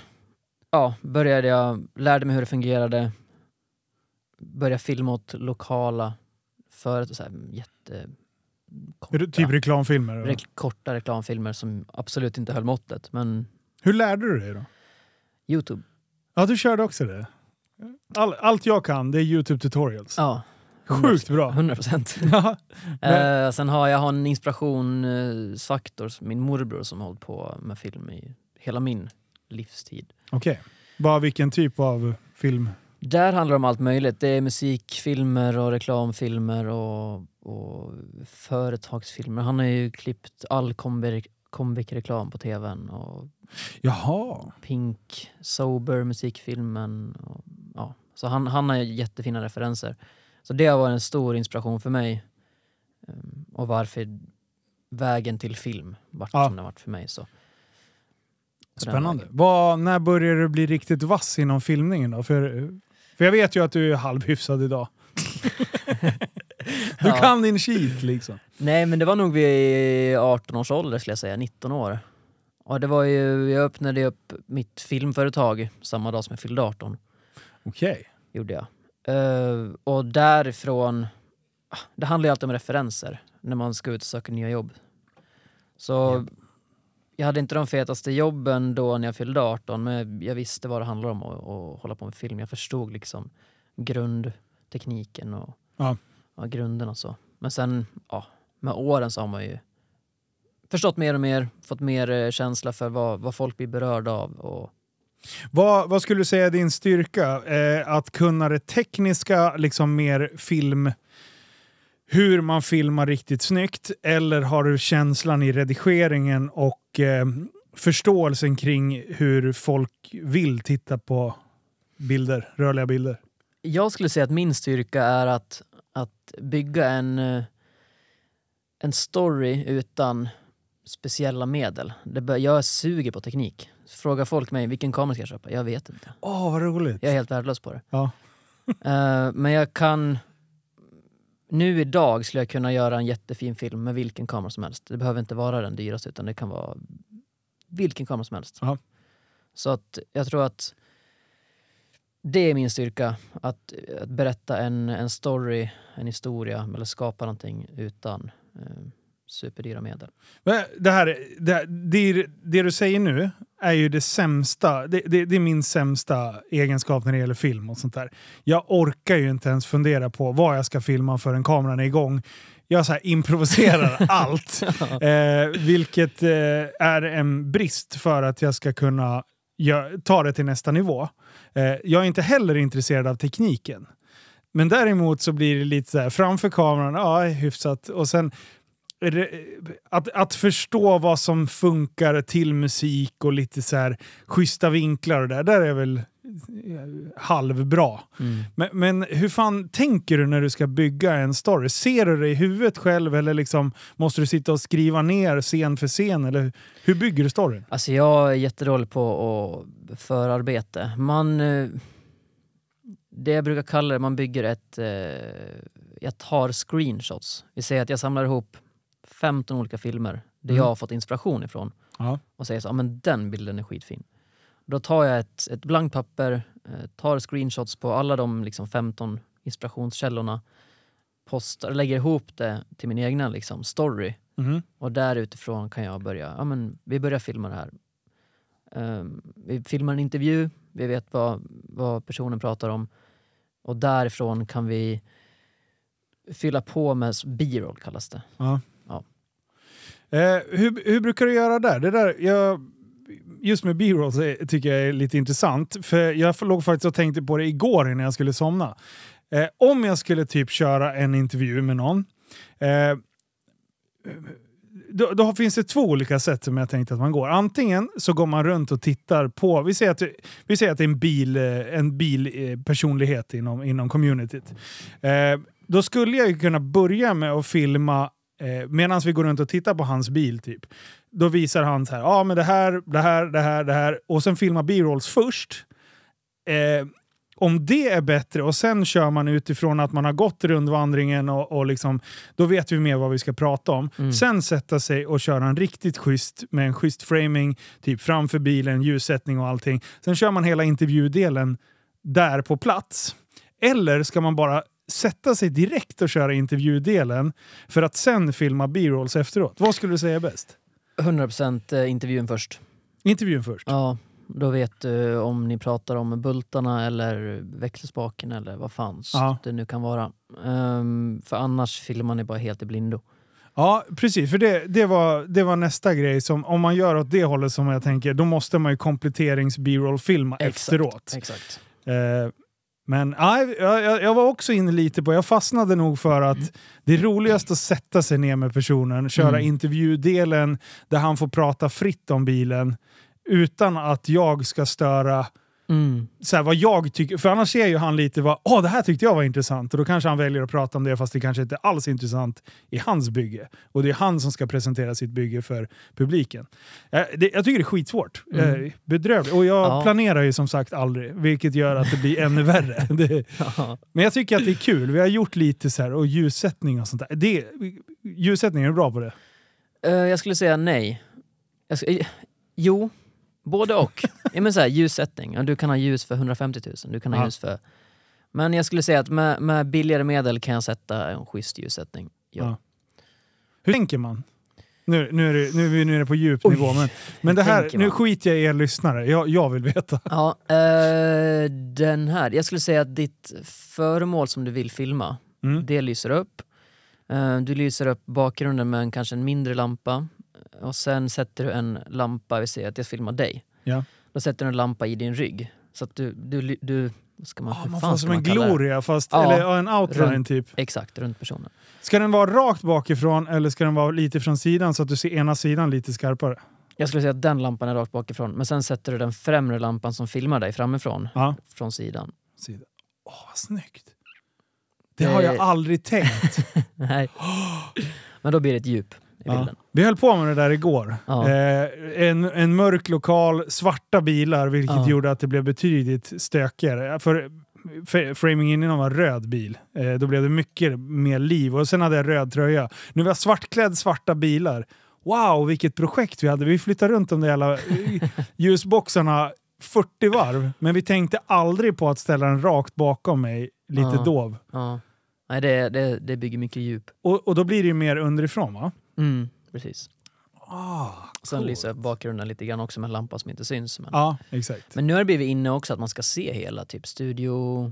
ja, började jag, lärde mig hur det fungerade. Började filma åt lokala företag, så här jätte... Det Typ reklamfilmer? Rek- korta reklamfilmer som absolut inte höll måttet. Men Hur lärde du dig då? Youtube. Ja, du körde också det? All, allt jag kan, det är YouTube tutorials. Ja, Sjukt bra. 100 procent. *laughs* Eh, sen har jag har en inspirationsfaktor, min morbror som har hållit på med film i hela min livstid. Okej. Vad, vilken typ av film? Där handlar det om allt möjligt. Det är musikfilmer och reklamfilmer och, och företagsfilmer. Han har ju klippt all Comviq- Comviq-reklam på tvn och Jaha. Pink, Sober, musikfilmen. Och, ja. Så han, han har jättefina referenser. Så det har varit en stor inspiration för mig. Ehm, Och varför vägen till film vart Ja. som den vart för mig. Så. Spännande. Vad, när började du bli riktigt vass inom filmningen då? För, för jag vet ju att du är halvhyfsad idag. *laughs* Du Ja. kan din shit liksom. Nej men det var nog vid 18 års ålder skulle jag säga, 19 år. Och det var ju, jag öppnade upp mitt filmföretag samma dag som jag fyllde 18. Okej. gjorde jag. Eh, och därifrån, ah, det handlar ju alltid om referenser när man ska ut och söka nya jobb. Så jag hade inte de fetaste jobben då när jag fyllde 18 men jag visste vad det handlar om att att hålla på med film. Jag förstod liksom grundtekniken och Ja. ja, grunderna och så. Men sen, ja, med åren så har man ju förstått mer och mer, fått mer eh, känsla för vad, vad folk blir berörda av. Och, vad, vad skulle du säga är din styrka? Eh, att kunna det tekniska, liksom mer film, hur man filmar riktigt snyggt? Eller har du känslan i redigeringen och eh, förståelsen kring hur folk vill titta på bilder, rörliga bilder? Jag skulle säga att min styrka är att, att bygga en, eh, en story utan speciella medel. Det bör, jag suger på teknik. Frågar folk mig vilken kamera ska jag köpa? Jag vet inte. Åh, vad roligt! Jag är helt värdelös på det. Ja. Eh, men jag kan... Nu idag skulle jag kunna göra en jättefin film med vilken kamera som helst. Det behöver inte vara den dyraste utan det kan vara vilken kamera som helst. Ja. Så att jag tror att det är min styrka. Att, att berätta en, en story, en historia eller skapa någonting utan eh, superdyra medel. Det, här, det, det, det du säger nu är ju det sämsta. Det, det, det är min sämsta egenskap när det gäller film och sånt där. Jag orkar ju inte ens fundera på vad jag ska filma förrän kameran är igång. Jag så improviserar *laughs* allt. Eh, vilket eh, är en brist för att jag ska kunna gö- ta det till nästa nivå. Eh, jag är inte heller intresserad av tekniken. Men däremot så blir det lite så här framför kameran, ja hyfsat. Och sen att, att förstå vad som funkar till musik och lite så här schyssta vinklar och där, där är väl eh, halvbra. Mm. Men, men hur fan tänker du när du ska bygga en story? Ser du det i huvudet själv eller liksom måste du sitta och skriva ner scen för scen? Eller hur bygger du storyn? Alltså jag är jättedålig på förarbete. Man... eh, Det jag brukar kalla det, man bygger ett... eh, Jag tar screenshots. Vi säger att jag samlar ihop 15 olika filmer där Mm. jag har fått inspiration ifrån Ja. och säger så ja men den bilden är skitfin. Då tar jag ett, ett blankt papper, eh, tar screenshots på alla de liksom 15 inspirationskällorna, postar, lägger ihop det till min egna liksom, story. Mhm. Och där utifrån kan jag börja, ja men vi börjar filma det här. Ehm, vi filmar en intervju, vi vet vad, vad personen pratar om. Och därifrån kan vi fylla på med b-roll kallas det. Ja. Eh, hur, hur brukar du göra där? Det där jag, just med b-rolls tycker jag är lite intressant. För jag låg faktiskt och tänkte på det igår innan jag skulle somna. Eh, om jag skulle typ köra en intervju med någon. Eh, då, då finns det två olika sätt som jag tänkte att man går. Antingen så går man runt och tittar på, vi säger att, det- vi säger att det är en bil, eh, en bilpersonlighet inom, inom communityt. Eh, då skulle jag kunna börja med att filma eh, medan vi går runt och tittar på hans bil. typ. Då visar han så här, ja men det här, det här, det här, det här. Och sen filma b-rolls först. Eh, om det är bättre och sen kör man utifrån att man har gått rundvandringen och, och liksom, då vet vi mer vad vi ska prata om. Mm. Sen sätta sig och köra en riktigt schysst med en schysst framing, typ framför bilen, ljussättning och allting. Sen kör man hela intervjudelen där på plats. Eller ska man bara sätta sig direkt och köra intervjudelen för att sen filma b-rolls efteråt? Vad skulle du säga är bäst? 100% intervjun först. Intervjun först. Ja, då vet du om ni pratar om bultarna eller växelspaken eller vad fan Ja. det nu kan vara. Ehm, för annars filmar ni bara helt i blindo. Ja, precis. För det, det, var, det var nästa grej. som Om man gör åt det hållet som jag tänker, då måste man ju kompletterings b-roll filma efteråt. Exakt. Eh, men jag, jag, jag var också inne lite på, jag fastnade nog för att det är roligast att sätta sig ner med personen, köra Mm. intervjudelen där han får prata fritt om bilen utan att jag ska störa Mm. så här, vad jag tycker. För annars ser ju han lite vad, åh det här tyckte jag var intressant och då kanske han väljer att prata om det fast det kanske inte alls är intressant i hans bygge. Och det är han som ska presentera sitt bygge för publiken. Jag, det, jag tycker det är skitsvårt. Mm. Eh, bedrövligt. Och jag Ja. planerar ju som sagt aldrig, vilket gör att det blir ännu värre. *laughs* Det, men jag tycker att det är kul. Vi har gjort lite så här, och ljussättning och sånt där. Det, ljussättning, är du bra på det? Eh, jag skulle säga nej. Ska, eh, jo, både och. ja, men så här, ljussättning. Ja, du kan ha ljus för 150 000. Du kan ha Ja. ljus för... Men jag skulle säga att med, med billigare medel kan jag sätta en schysst ljussättning. Ja. Ja. Hur tänker man? Nu, nu, är, det, nu är vi nere på djup Oj, nivå, men, men det här, nu skiter jag i er lyssnare. Jag, jag vill veta. *laughs* Ja, eh, den här. Jag skulle säga att ditt föremål som du vill filma, Mm. det lyser upp. Eh, du lyser upp bakgrunden med en, kanske en mindre lampa. Och sen sätter du en lampa, vi säger att jag filmar dig. Ja. Då sätter du en lampa i din rygg. Så att du, du, du ska man, hur man får som en det? gloria, fast, Ja. eller en outline Runt. typ. Exakt, runt personen. Ska den vara rakt bakifrån eller ska den vara lite från sidan så att du ser ena sidan lite skarpare? Jag skulle säga att den lampan är rakt bakifrån, men sen sätter du den främre lampan som filmar dig framifrån, Ja. från sidan. Sida. Åh, vad snyggt! Det har jag Det- aldrig tänkt. *laughs* Nej. *gasps* Men då blir det ett djup i Ja. bilden. Vi höll på med det där igår. Ja. Eh, en, en mörk lokal, svarta bilar, vilket Ja. gjorde att det blev betydligt stökigare. För, framingen innan var röd bil. Eh, då blev det mycket mer liv. Och sen hade jag röd tröja. Nu var jag svartklädd svarta bilar. Wow, vilket projekt vi hade. Vi flyttade runt de där jävla eh, ljusboxarna 40 varv. Men vi tänkte aldrig på att ställa den rakt bakom mig, lite Ja. dov. Ja. Nej, det, det, det bygger mycket djup. Och, och då blir det ju mer underifrån va? Mm, precis. Ah, Sen lyser bakgrunden lite grann också med en lampa som inte syns. Men, Ja, exakt. men nu har det blivit inne också att man ska se hela typ studio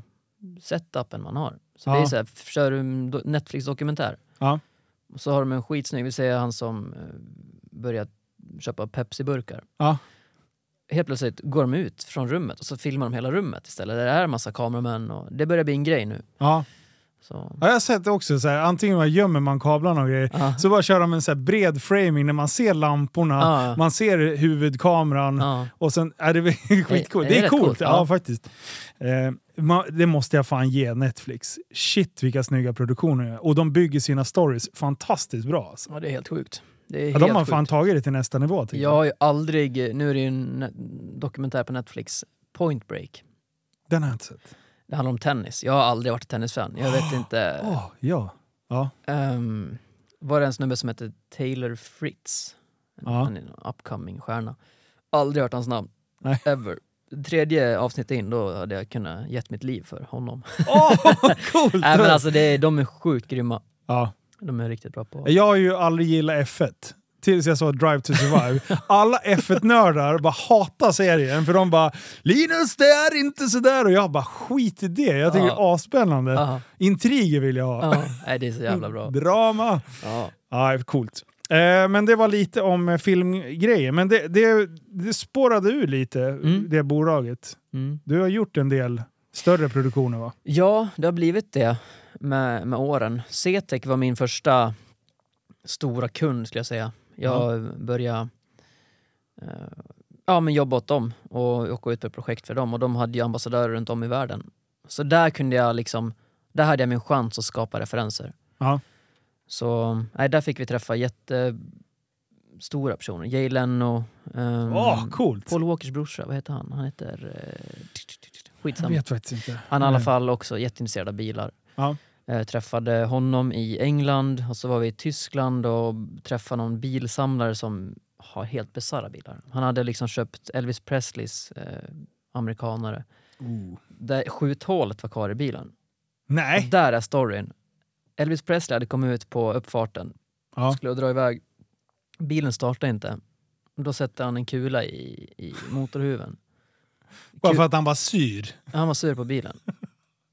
setupen man har. Så Ja. det är så här, kör du en do- Netflix-dokumentär Ja. så har de en skitsnygg, vi säger han som eh, börjar köpa Pepsi-burkar. Ja. Helt plötsligt går de ut från rummet och så filmar de hela rummet istället. Det är en massa kameramän och det börjar bli en grej nu. Så, Ja, jag har sett det också, så här, antingen man gömmer man kablarna och grejer, ja. så bara kör de en så bred framing när man ser lamporna, Ja. man ser huvudkameran och sen är det *laughs* skitcoolt. Det är Det är coolt, coolt, ja, faktiskt. Eh, man, det måste jag fan ge Netflix. Shit vilka snygga produktioner de gör. Och de bygger sina stories fantastiskt bra. Alltså. ja, det är helt sjukt. Det är Ja, de har sjukt. fan tagit det till nästa nivå. tycker Jag har ju aldrig, nu är det ju en dokumentär på Netflix, Point Break. Den har jag inte sett. Det handlar om tennis. Jag har aldrig varit tennisfan. Jag vet *gasps* inte. Åh, ja. Ja. Um, var det en snubbe som hette Taylor Fritz? Ja. Han är en upcoming stjärna. Aldrig hört hans namn. Nej. Ever. tredje avsnittet in, då hade jag kunnat gett mitt liv för honom. Åh, *laughs* coolt! Nej men alltså det, de är sjukt grymma. ja. De är riktigt bra på... Jag har ju aldrig gillat F1. Tills jag såg Drive to Survive. Alla F1-nördar bara hatar serien för de bara “Linus, det är inte sådär” och jag bara “Skit i det, jag tycker det är asspännande”. Ja, Intriger vill jag ha. ja. Nej, det är så jävla bra. Drama! Ja. Ja, coolt. Eh, men det var lite om eh, filmgrejer. Men det, det, det spårade ur lite, Mm. det bolaget. Mm. Du har gjort en del större produktioner va? Ja, det har blivit det med, med åren. CTEC var min första stora kund skulle jag säga. Jag började eh, ja, men jobba åt dem och åka ut på projekt för dem och de hade ju ambassadörer runt om i världen. Så där kunde jag liksom, där hade jag min chans att skapa referenser. Ja. Så nej, där fick vi träffa jättestora personer. Jay Leno, ehm, Åh, coolt! Paul Walkers brorsa, vad heter han? Han heter... Eh, jag skitsamma. vet faktiskt inte. Han är i alla fall också jätteintresserad av bilar. Ja. Eh, träffade honom i England och så var vi i Tyskland och träffade någon bilsamlare som har helt bisarra bilar. Han hade liksom köpt Elvis Presleys eh, amerikanare. Oh. Där skjuthålet var kvar i bilen. Och Nej! där är storyn. Elvis Presley hade kommit ut på uppfarten, Ja. skulle dra iväg. Bilen startade inte. Då sätter han en kula i, i motorhuven. Bara för att han var syr. Han var sur på bilen.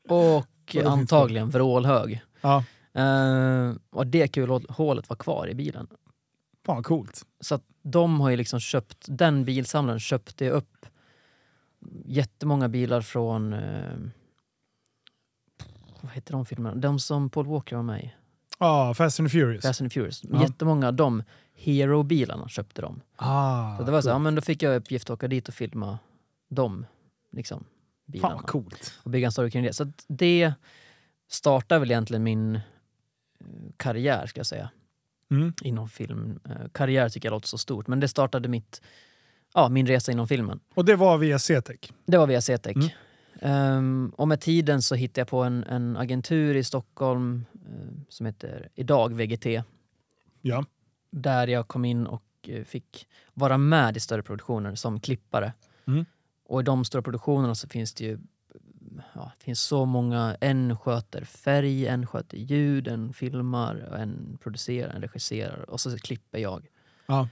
Och finns antagligen vrålhög. Ja. Eh, och det kulhålet var kvar i bilen. Fan coolt. Så de har ju liksom köpt, den bilsamlaren köpte upp jättemånga bilar från, eh, vad heter de filmerna? De som Paul Walker var med i. Ja, Fast and Furious. Fast and Furious. Ja. Jättemånga av de Hero-bilarna köpte de. Ah, Så det var så, ja, men då fick jag uppgift att åka dit och filma de liksom, Fan bilarna. vad coolt. och bygga en story kring det. Så det startar väl egentligen min eh, karriär, ska jag säga, Mm. inom film. Eh, Karriär tycker jag låter så stort, men det startade mitt, ja, min resa inom filmen. Och det var via CTEC. Det var via CTEC. Mm. Ehm, och med tiden så hittade jag på en, en agentur i Stockholm eh, som heter idag VGT, Ja. där jag kom in och fick vara med i större produktioner som klippare. Mm. Och i de stora produktionerna så finns det ju ja, det finns så många. En sköter färg, en sköter ljud, en filmar, en producerar, en regisserar och så klipper jag. Ja.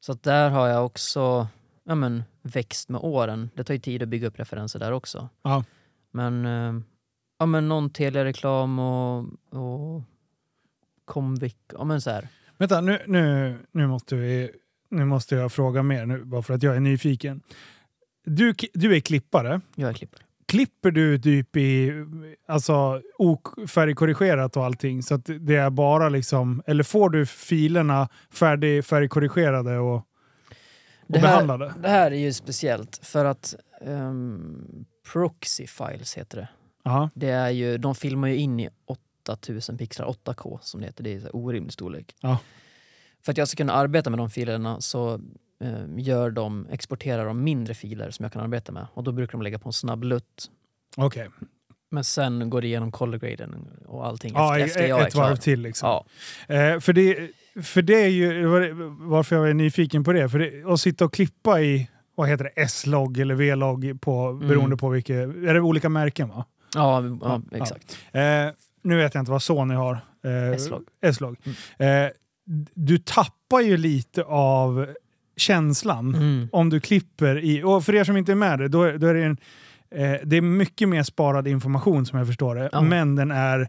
Så där har jag också ja, men, växt med åren. Det tar ju tid att bygga upp referenser där också. Ja. Men, eh, ja, men någon Telia-reklam och, och Comviq. Ja, men så här. Vänta, nu, nu, nu, måste vi, nu måste jag fråga mer, nu, bara för att jag är nyfiken. Du, du är klippare. Jag är klippare. Klipper du typ i alltså, färgkorrigerat och allting? Så att det är bara liksom, eller får du filerna färdig färgkorrigerade och, och Det här- behandlade? Det här är ju speciellt för att um, proxy files heter det. Ja. det är ju, de filmar ju in i 8000 pixlar, 8K som det heter. Det är här orimlig storlek. Ja. För att jag ska kunna arbeta med de filerna så gör de, exporterar de mindre filer som jag kan arbeta med. Och då brukar de lägga på en snabb lutt. Okej. Men sen går det igenom color graden och allting Ja, efter, jag ett varv till liksom. Ja. Eh, för, det, för det är ju varför jag är nyfiken på det. För det, att sitta och klippa i vad heter det, S-logg eller V-logg på, beroende på vilka, är det olika märken va? Ja, ja, Ja, exakt. Eh, nu vet jag inte vad Sony har. Eh, S-log. S-log. Eh, du tappar ju lite av känslan Mm. om du klipper i, och för er som inte är med det, då, är- då är det en, eh, det är mycket mer sparad information som jag förstår det, Ja. men den är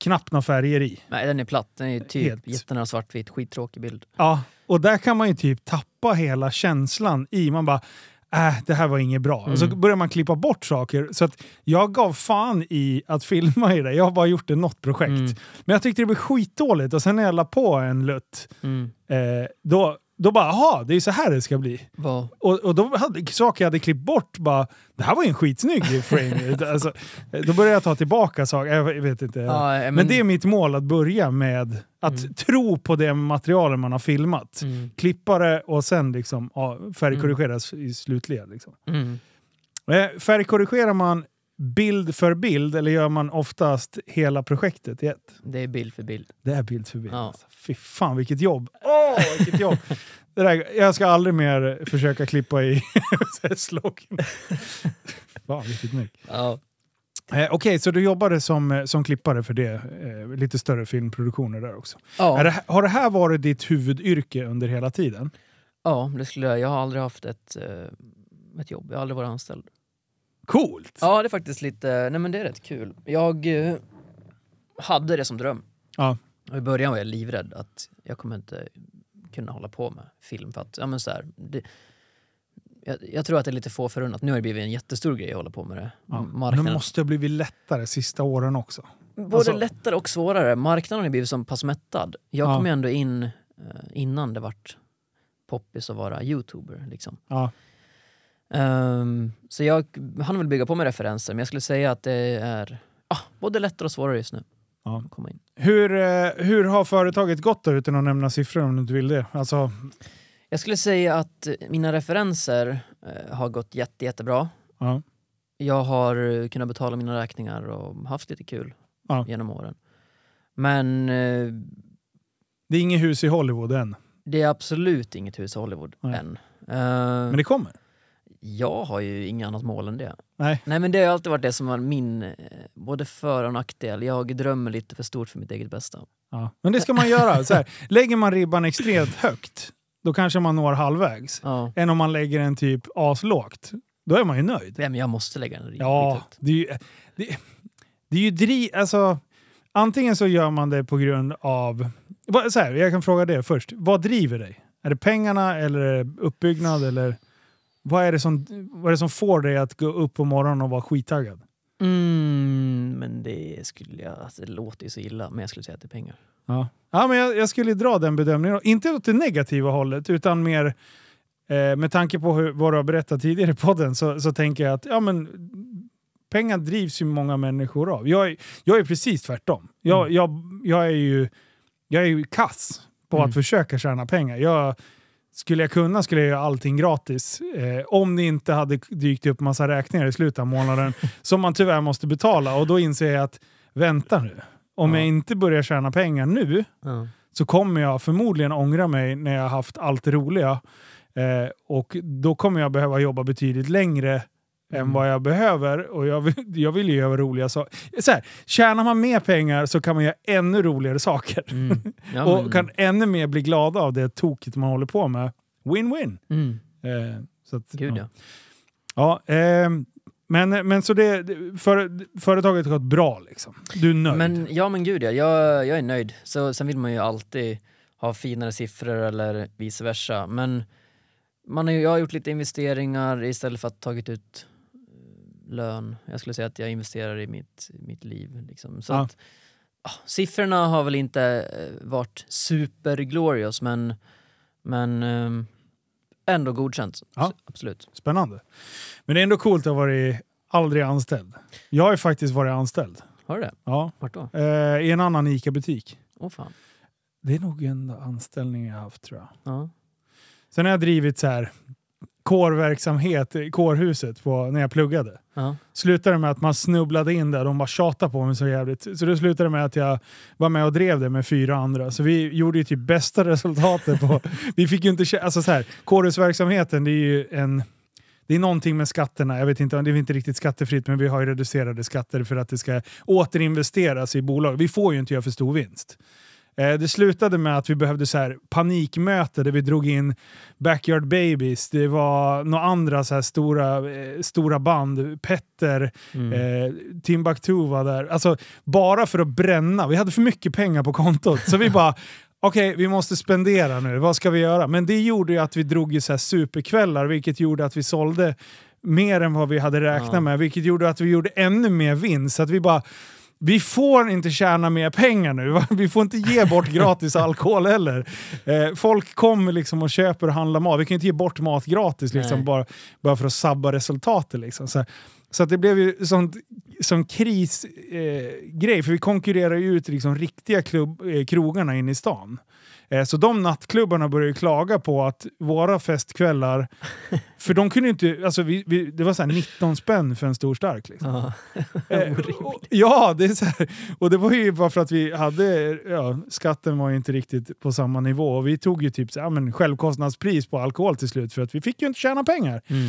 knappt några färger i. Nej, den är platt. Den är typ Helt. jättenära svartvit, skittråkig bild. Ja, och där kan man ju typ tappa hela känslan i. Man bara, äh, det här var inget bra. Och så Mm. börjar man klippa bort saker. Så att jag gav fan i att filma i det. Jag har bara gjort det något projekt. Mm. Men jag tyckte det blev skitdåligt och sen när jag la på en lutt, Mm. eh, då, då bara, jaha, det är så här det ska bli. Vad? Och, och då hade saker jag hade klippt bort, bara, det här var ju en skitsnygg frame. *laughs* alltså, eh, då började jag ta tillbaka saker. Jag vet inte. Ja, men- men, det är mitt mål att börja med att Mm. tro på det materialen man har filmat. Mm. Klippa det och sen liksom, ja, färgkorrigeras i slutled. Liksom. Mm. Eh, färgkorrigerar man bild för bild eller gör man oftast hela projektet i ett? Det är bild för bild. Det är bild för bild. Ja. Alltså. Fy fan vilket jobb! Åh, vilket jobb! *laughs* Det där, jag ska aldrig mer försöka klippa i *laughs* slogan. Fan, vilket myck. Ja. Eh, Okej, så du jobbade som, eh, som klippare för det. Eh, lite större filmproduktioner där också. Ja. Det, har det här varit ditt huvudyrke under hela tiden? ja, det skulle jag. Jag har aldrig haft ett, eh, ett jobb. Jag har aldrig varit anställd. Coolt! Ja, det är faktiskt lite... Nej men det är rätt kul. Jag eh, hade det som dröm. Ja. Och I början var jag livrädd att jag kommer inte kunna hålla på med film. För att, ja, men så här, det, jag, jag tror att det är lite få förunnat. Nu har det blivit en jättestor grej att hålla på med det. Ja. Men Marknaden, det måste ha blivit lättare sista åren också. Både alltså- lättare och svårare. Marknaden har blivit så pass mättad. Jag Ja. kom ju ändå in eh, innan det vart poppis att vara youtuber. Liksom. Ja. Ehm, så jag hann väl bygga på med referenser, men jag skulle säga att det är ah, både lättare och svårare just nu. Ja. Komma in. Hur, eh, hur har företaget gått då, utan att nämna siffror om du inte vill det? Alltså, Jag skulle säga att mina referenser eh, har gått jätte, jättebra. ja. Jag har kunnat betala mina räkningar och haft lite kul Ja. genom åren. Men eh, Det är inget hus i Hollywood än, det är absolut inget hus i Hollywood Nej. än. Eh, men det kommer. Jag har ju inget annat mål än det. Nej. Nej men det har alltid varit det som var min eh, både för och nackdel. Jag drömmer lite för stort för mitt eget bästa. Ja. Men det ska man göra. Så här, *laughs* lägger man ribban extremt högt, då kanske man når halvvägs. Ja. Än om man lägger den typ aslågt. Då är man ju nöjd. Nej, men jag måste lägga en riktigt Ja, högt. det är ju, det, det är ju dri, alltså, Antingen så gör man det på grund av... Så här, jag kan fråga det först. Vad driver dig? Är det pengarna eller uppbyggnad? Eller vad, är det som, vad är det som får dig att gå upp på morgonen och vara skittaggad? Mm, men det skulle jag... Alltså, det låter ju så illa, men jag skulle säga att det är pengar. Ja, ja men jag, jag skulle dra den bedömningen. Inte åt det negativa hållet, utan mer eh, med tanke på hur, vad du har berättat tidigare i podden så, så tänker jag att ja, men, pengar drivs ju många människor av. Jag, är- jag är precis tvärtom. Jag, Mm. jag, jag, är ju, jag är ju kass på Mm. att försöka tjäna pengar. Jag, skulle jag kunna skulle jag göra allting gratis. Eh, om det inte hade dykt upp massa räkningar i slutet av månaden *laughs* som man tyvärr måste betala. Och då inser jag att vänta nu. Om Ja. jag inte börjar tjäna pengar nu Ja. så kommer jag förmodligen ångra mig när jag har haft allt det roliga. Eh, och då kommer jag behöva jobba betydligt längre än Mm. vad jag behöver. Och jag vill, *laughs* jag vill ju göra roliga saker. Så här, tjänar man mer pengar så kan man göra ännu roligare saker. Mm. Ja, *laughs* och men- kan ännu mer bli glada av det toket man håller på med. Win-win. Mm. Eh, så att, Gud ja. ja. Ja, ehm, men, men så det, för, företaget har gått bra liksom. Du är nöjd? Men, ja men gud ja, jag, jag är nöjd. Så, sen vill man ju alltid ha finare siffror eller vice versa. Men man har ju, jag har gjort lite investeringar istället för att tagit ut eh, lön. Jag skulle säga att jag investerar i mitt, mitt liv. Liksom. Så Ja. att, ah, siffrorna har väl inte eh, varit superglorious men, men ehm, ändå godkänt. Ja. Absolut. Spännande. Men det är ändå coolt att ha varit aldrig anställd. Jag har ju faktiskt varit anställd. Har du det? Ja. Vart då? Eh, I en annan ICA-butik. Åh fan. Det är nog en anställning jag haft tror jag. Ja. Sen har jag drivit så här kårverksamhet i kårhuset på, när jag pluggade. Ja. Slutade med att man snubblade in där. De bara tjatade på mig så jävligt. Så det slutade med att jag var med och drev det med fyra andra. Så vi gjorde ju typ bästa *laughs* resultatet på... vi fick ju inte... Alltså så här, kårhusverksamheten det är ju en... Det är någonting med skatterna, jag vet inte, det är inte riktigt skattefritt men vi har ju reducerade skatter för att det ska återinvesteras i bolag. Vi får ju inte göra för stor vinst. Eh, Det slutade med att vi behövde så här panikmöte där vi drog in Backyard Babies, det var några andra så här stora, eh, stora band, Petter, Mm. eh, Timbuktu var där. Alltså bara för att bränna. Vi hade för mycket pengar på kontot. Så vi *laughs* bara, okej vi måste spendera nu, vad ska vi göra? Men det gjorde ju att vi drog så här superkvällar, vilket gjorde att vi sålde mer än vad vi hade räknat Ja. med, vilket gjorde att vi gjorde ännu mer vinst. Så att vi bara, vi får inte tjäna mer pengar nu. *laughs* Vi får inte ge bort gratis *laughs* alkohol heller. Eh, folk kommer liksom och köper och handlar mat. Vi kan inte ge bort mat gratis liksom, bara, bara för att sabba resultatet. Liksom. Så, så att det blev ju sånt som krisgrej, eh, för vi konkurrerar ju ut liksom riktiga klubb, eh, krogarna in i stan. Eh, så de nattklubbarna började klaga på att våra festkvällar, *laughs* för de kunde inte, alltså vi, vi, det var så här 19 spänn för en stor stark. Liksom. Ja. *laughs* Eh, och, ja, det är så här, och det var ju bara för att vi hade, ja, skatten var ju inte riktigt på samma nivå. Och vi tog ju typ så, ja, men självkostnadspris på alkohol till slut för att vi fick ju inte tjäna pengar. Mm.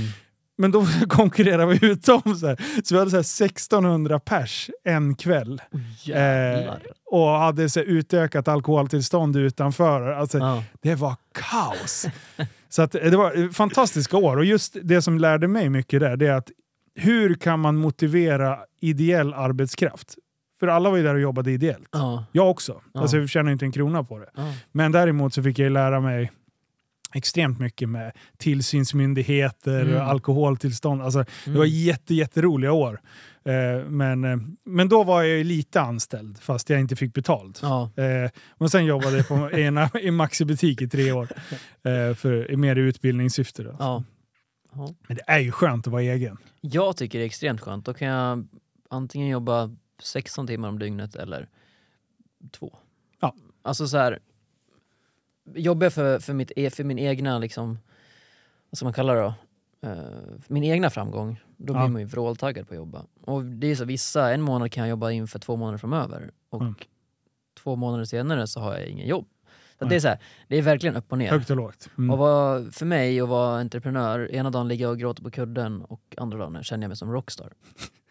Men då *laughs* konkurrerade vi ut dem. Så, så vi hade så här 1600 pers en kväll. Jävlar. och hade så utökat alkoholtillstånd utanför. Alltså, Ja. Det var kaos! *laughs* så att, det var fantastiska år. Och just det som lärde mig mycket där, det är att hur kan man motivera ideell arbetskraft? För alla var ju där och jobbade ideellt. Ja. Jag också. Ja. Alltså, jag tjänar inte en krona på det. Ja. Men däremot så fick jag lära mig extremt mycket med tillsynsmyndigheter Mm. och alkoholtillstånd. Alltså, Det var jätte, jätteroliga år. Eh, men, eh, men då var jag lite anställd fast jag inte fick betalt. Ja. Eh, men sen jobbade jag på *laughs* i en, i Maxi-butik i tre år. Eh, för, mer i utbildningssyfte. Då. Ja. Ja. Men det är ju skönt att vara egen. Jag tycker det är extremt skönt. Då kan jag antingen jobba 16 timmar om dygnet eller två. Ja. Alltså så här. Jobbar jag för, för, mitt, e- för min egna, liksom, vad ska man kalla det då? Eh, min egna framgång, då blir Ja. man ju vråltaggad på att jobba. Och det är så vissa, en månad kan jag jobba in för två månader framöver och Mm. två månader senare så har jag ingen jobb. Så Nej. det, är så här, det är verkligen upp och ner. Högt och lågt. Mm. Och vad, för mig att vara entreprenör, ena dagen ligger jag och gråter på kudden och andra dagen känner jag mig som rockstar.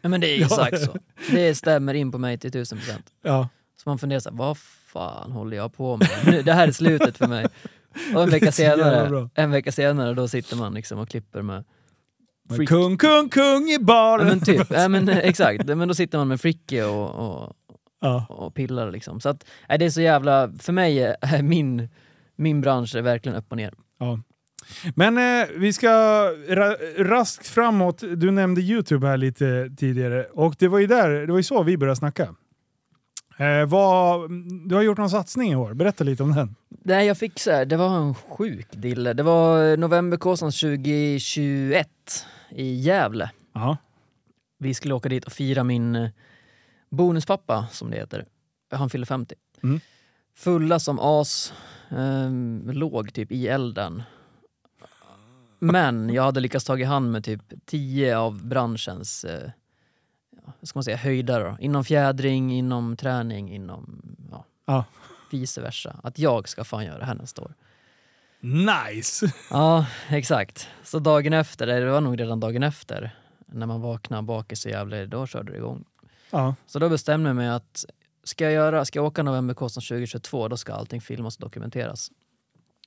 Men det är exakt *laughs* så. Det stämmer in på mig till tusen procent. Ja. Så man funderar så här, vad fan håller jag på med? Nu, det här är slutet för mig. Och en vecka *laughs* senare, en vecka senare då sitter man liksom och klipper med Freak. Kung, kung, kung i Ja baren! men typ, *laughs* ja, men, eh, exakt. Men då sitter man med Fricky och, och, Ja. och pillar liksom. Så att, nej, det är så jävla, för mig är min, min bransch är verkligen upp och ner. Ja. Men eh, vi ska ra raskt framåt. Du nämnde Youtube här lite tidigare och det var ju där, det var ju så vi började snacka. Eh, vad, du har gjort någon satsning i år, berätta lite om den. Nej jag fick så här, det var en sjuk dille. Det var Novemberkåsans 2021 i Gävle. Ja. Vi skulle åka dit och fira min eh, bonuspappa som det heter. Han fyllde 50. Mm. Fulla som as, ehm, låg typ i elden. Men jag hade lyckats ta i hand med typ 10 av branschens eh, ska man säga, höjdare. Då. Inom fjädring, inom träning, inom ja, Ja. vice versa. Att jag ska fan göra det här nästa år. Nice! *laughs* Ja, exakt. Så dagen efter, eller det var nog redan dagen efter, när man vaknade bakis så jävla, då körde det igång. Ja. Så då bestämde jag mig att ska jag, göra, ska jag åka Novemberkåsan 2022, då ska allting filmas och dokumenteras.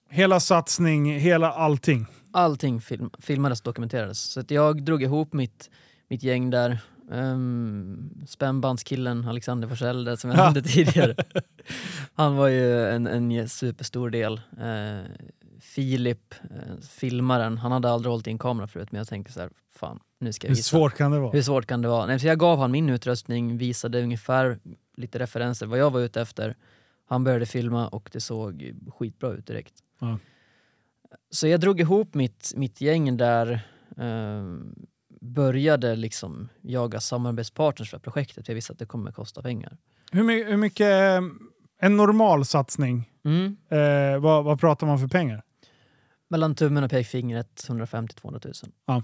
Hela satsning, hela allting. Allting film, filmades och dokumenterades. Så att jag drog ihop mitt, mitt gäng där. Um, spännbandskillen Alexander Forsell, som jag Ja. nämnde tidigare. *laughs* Han var ju en, en superstor del. Eh, Filip, eh, filmaren, han hade aldrig hållit i en kamera förut men jag tänkte så här, fan nu ska jag Hur visa. svårt kan det vara? Hur svårt kan det vara? Nej, så jag gav han min utrustning, visade ungefär lite referenser vad jag var ute efter. Han började filma och det såg skitbra ut direkt. Ja. Så jag drog ihop mitt, mitt gäng där, eh, började liksom jaga samarbetspartners för projektet. för Jag visste att det kommer kosta pengar. Hur, my hur mycket, eh, en normal satsning, Mm. eh, vad, vad pratar man för pengar? Mellan tummen och pekfingret 150-200 000.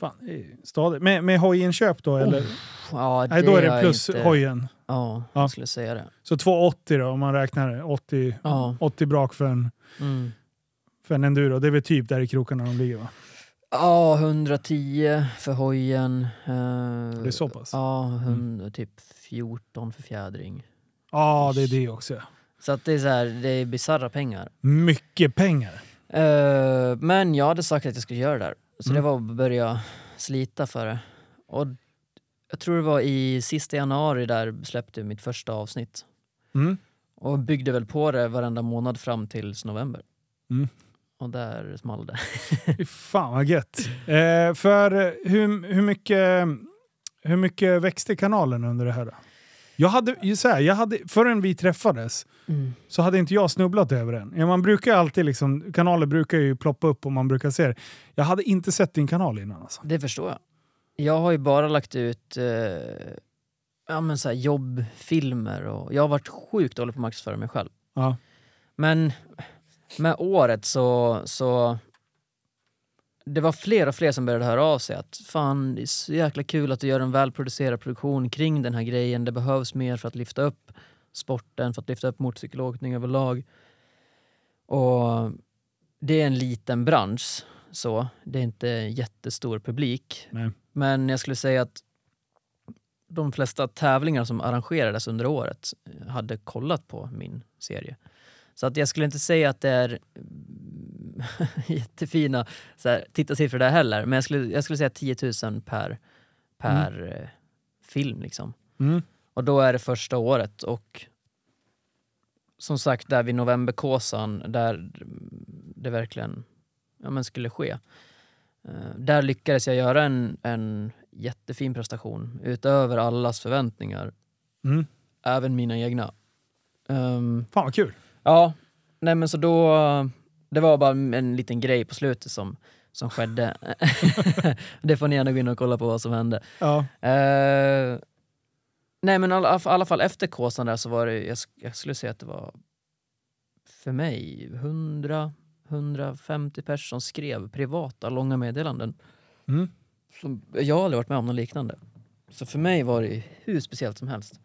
Fan, det är stadigt. Med, med hojinköp då eller? Ja, Nej, då är det plus inte- hojen. Ja, Ja. jag skulle säga det. Så 280 då om man räknar 80, Ja. 80 brak för en, Mm. för en enduro. Det är väl typ där i krokarna de ligger va? Ja, 110 för hojen. eh, Det är så pass? Ja, hund, typ 14 för fjädring. Ja, det är det också. Så att det är så här, det är bisarra pengar. Mycket pengar. Eh, men jag hade sagt att jag skulle göra det där. Så Mm. det var att börja slita för det. Och jag tror det var i sista januari där släppte mitt första avsnitt. Mm. Och byggde väl på det varenda månad fram till november. Mm. Och där small det. Fan vad gött. Eh, för eh, hur, hur, mycket, hur mycket växte kanalen under det här? Då? Jag hade, ju så här, jag hade, förrän vi träffades så hade inte jag snubblat över den. Ja, man brukar alltid liksom, kanaler brukar ju ploppa upp och man brukar se det. Jag hade inte sett din kanal innan alltså. Det förstår jag. Jag har ju bara lagt ut eh, ja, men så här jobbfilmer och jag har varit sjukt dålig på att marknadsföra mig själv. Ja. Men med året så, så det var fler och fler som började höra av sig att fan det är så jäkla kul att du gör en välproducerad produktion kring den här grejen. Det behövs mer för att lyfta upp sporten, för att lyfta upp motorcykelåkning överlag. Och det är en liten bransch så, det är inte jättestor publik. Nej. Men jag skulle säga att de flesta tävlingar som arrangerades under året hade kollat på min serie. Så att jag skulle inte säga att det är mm, *laughs* jättefina så här, tittarsiffror där heller, men jag skulle, jag skulle säga 10 000 per, per eh, film. Liksom. Mm. Och då är det första året och som sagt där vid novemberkåsan där det verkligen ja, men skulle ske. Eh, där lyckades jag göra en, en jättefin prestation utöver allas förväntningar, Mm. även mina egna. Um, Fan vad kul. Ja, nej men så då... Det var bara en liten grej på slutet som, som skedde. *laughs* det får ni gärna gå in och kolla på vad som hände. Ja. Eh, nej men i alla, alla fall efter Kåsan där så var det, jag, jag skulle säga att det var för mig 100 150 personer som skrev privata långa meddelanden. Mm. Som, jag har aldrig varit med om något liknande. Så för mig var det hur speciellt som helst.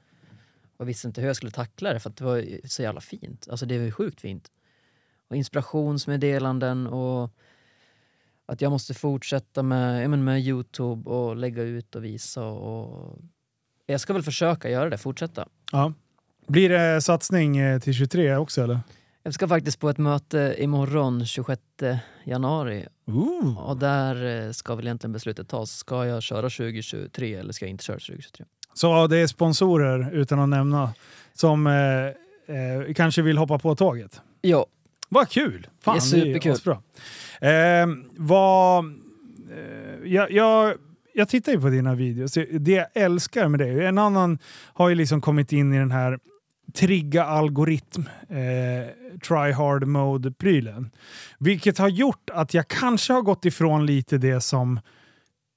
Jag visste inte hur jag skulle tackla det för att det var så jävla fint. Alltså det var ju sjukt fint. Och inspirationsmeddelanden och att jag måste fortsätta med, men med Youtube och lägga ut och visa. Och... Jag ska väl försöka göra det, fortsätta. Ja. Blir det satsning eh, till 23 också eller? Jag ska faktiskt på ett möte imorgon 26 januari Ooh. och där eh, ska väl egentligen beslutet tas. Ska jag köra 2023 eller ska jag inte köra 2023? Så det är sponsorer, utan att nämna, som eh, eh, kanske vill hoppa på tåget. Ja, Vad kul! Fan, Det är superkul. asbra. Eh, vad, eh, jag, jag, jag tittar ju på dina videos. Det jag älskar med det, en annan har ju liksom kommit in i den här trigga algoritm, eh, try hard mode-prylen. Vilket har gjort att jag kanske har gått ifrån lite det som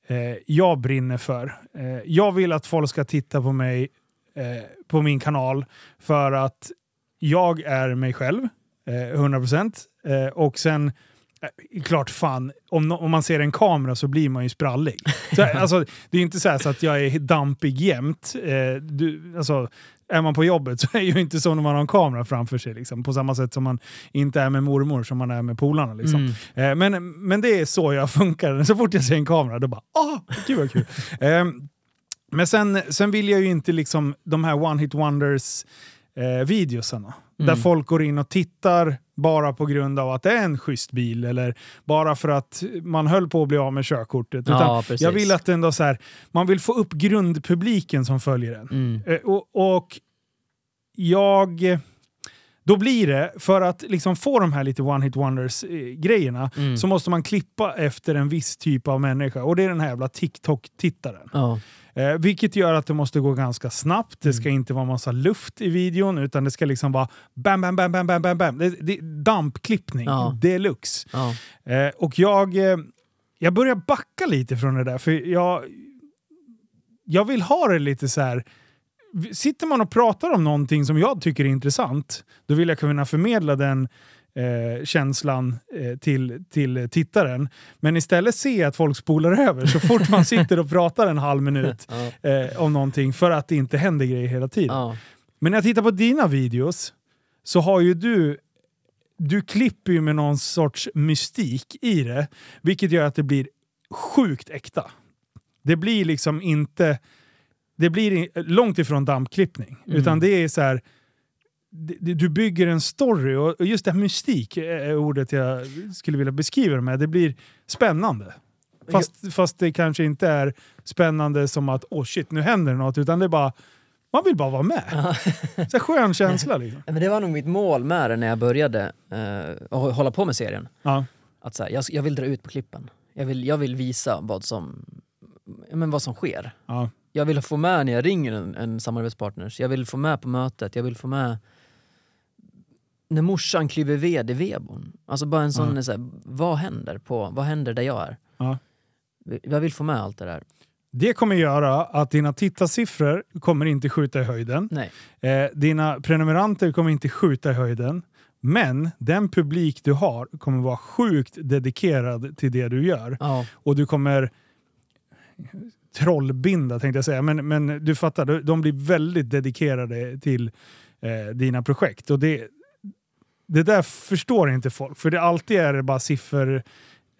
eh, jag brinner för. Eh, jag vill att folk ska titta på mig eh, på min kanal för att jag är mig själv, eh, 100%. Eh, och sen, eh, klart fan, om, no- om man ser en kamera så blir man ju sprallig. Så, *laughs* alltså, det är inte så, så att jag är dampig jämt. Eh, du, alltså, är man på jobbet så är det ju inte så när man har en kamera framför sig. Liksom, på samma sätt som man inte är med mormor som man är med polarna. Liksom. Mm. Eh, men, men det är så jag *laughs* funkar. Så fort jag ser en kamera, då bara åh, gud vad kul. *laughs* eh, men sen, sen vill jag ju inte liksom de här one hit wonders eh, videosarna. Där Mm. folk går in och tittar bara på grund av att det är en schysst bil eller bara för att man höll på att bli av med körkortet. Ja jag vill att ändå så här, man vill få upp grundpubliken som följer den. Mm. Eh, och, och jag... Då blir det, för att liksom få de här lite one-hit wonders-grejerna, Mm. så måste man klippa efter en viss typ av människa. Och det är den här jävla TikTok-tittaren. Ja. Eh, vilket gör att det måste gå ganska snabbt. Det ska Mm. inte vara massa luft i videon, utan det ska liksom vara bam, bam, bam, bam, bam, bam, bam. Det, det, dampklippning Ja. deluxe. Ja. Eh, och jag, eh, jag börjar backa lite från det där, för jag, jag vill ha det lite så här. Sitter man och pratar om någonting som jag tycker är intressant, då vill jag kunna förmedla den eh, känslan eh, till, till tittaren. Men istället se att folk spolar *laughs* över så fort man sitter och pratar en halv minut *laughs* eh, om någonting för att det inte händer grejer hela tiden. Ja. Men när jag tittar på dina videos så har ju du du klipper ju med någon sorts mystik i det, vilket gör att det blir sjukt äkta. Det blir liksom inte... Det blir långt ifrån dammklippning, Mm. utan det är så här... Du bygger en story och just det här mystik är ordet jag skulle vilja beskriva det med. Det blir spännande. Fast, fast det kanske inte är spännande som att åh shit, nu händer något, utan det är bara... Man vill bara vara med. Ja. *laughs* Så skön känsla liksom. Men det var nog mitt mål med det när jag började att hålla på med serien. Ja. Att så här, jag, jag vill dra ut på klippen. Jag vill, jag vill visa vad som, men vad som sker. Ja. Jag vill få med när jag ringer en, en samarbetspartner. Jag vill få med på mötet. Jag vill få med när morsan kliver ved i vedbon. Alltså bara en sån, Ja. så här, vad händer på, vad händer där jag är? Ja. Jag vill få med allt det där. Det kommer göra att dina tittarsiffror kommer inte skjuta i höjden. Nej. Eh, dina prenumeranter kommer inte skjuta i höjden. Men den publik du har kommer vara sjukt dedikerad till det du gör. Ja. Och du kommer trollbinda tänkte jag säga, men, men du fattar, de- de blir väldigt dedikerade till eh, dina projekt. Och det, det där förstår inte folk, för det alltid är bara sifferjakten.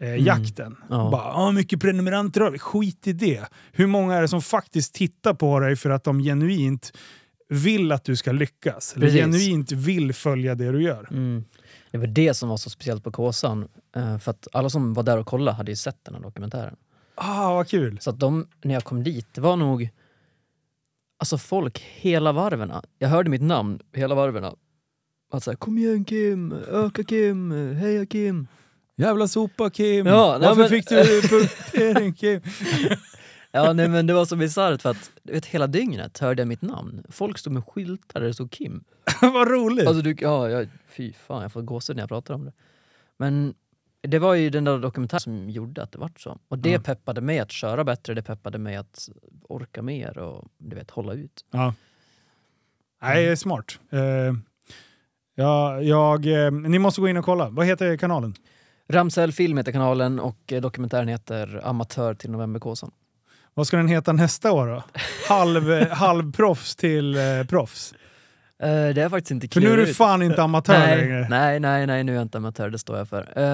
Eh, jakten. Ja. Bara, "Ah, mycket prenumeranter har vi, skit i det. Hur många är det som faktiskt tittar på dig för att de genuint vill att du ska lyckas? Eller Precis. genuint vill följa det du gör? Mm. Det var det som var så speciellt på Kåsan. eh, För att alla som var där och kollade hade ju sett den här dokumentären. Ah, vad kul! Så att de, när jag kom dit, det var nog... Alltså folk, hela varven. Jag hörde mitt namn hela varven. Att säga kom igen Kim, öka Kim, heja Kim. Jävla sopa Kim! Ja, nej, Varför men- fick du punktering Kim? *laughs* Ja nej, men det var så bisarrt för att vet, hela dygnet hörde jag mitt namn. Folk stod med skyltar där det stod Kim. *laughs* vad roligt! Alltså du, ja, jag, fy fan jag får gåshud när jag pratar om det. Men det var ju den där dokumentären som gjorde att det vart så. Och det Ja. peppade mig att köra bättre, det peppade mig att orka mer och du vet hålla ut. Ja. Nej, smart. Uh, ja, jag, eh, ni måste gå in och kolla. Vad heter kanalen? Ramsell Film heter kanalen och eh, dokumentären heter Amatör till Novemberkåsan. Vad ska den heta nästa år då? Halv, eh, *laughs* halvproffs till eh, proffs? Eh, det är faktiskt inte För nu är du klurigt. fan inte amatör nej, längre. nej, nej, nej, nu är jag inte amatör, det står jag för. Uh,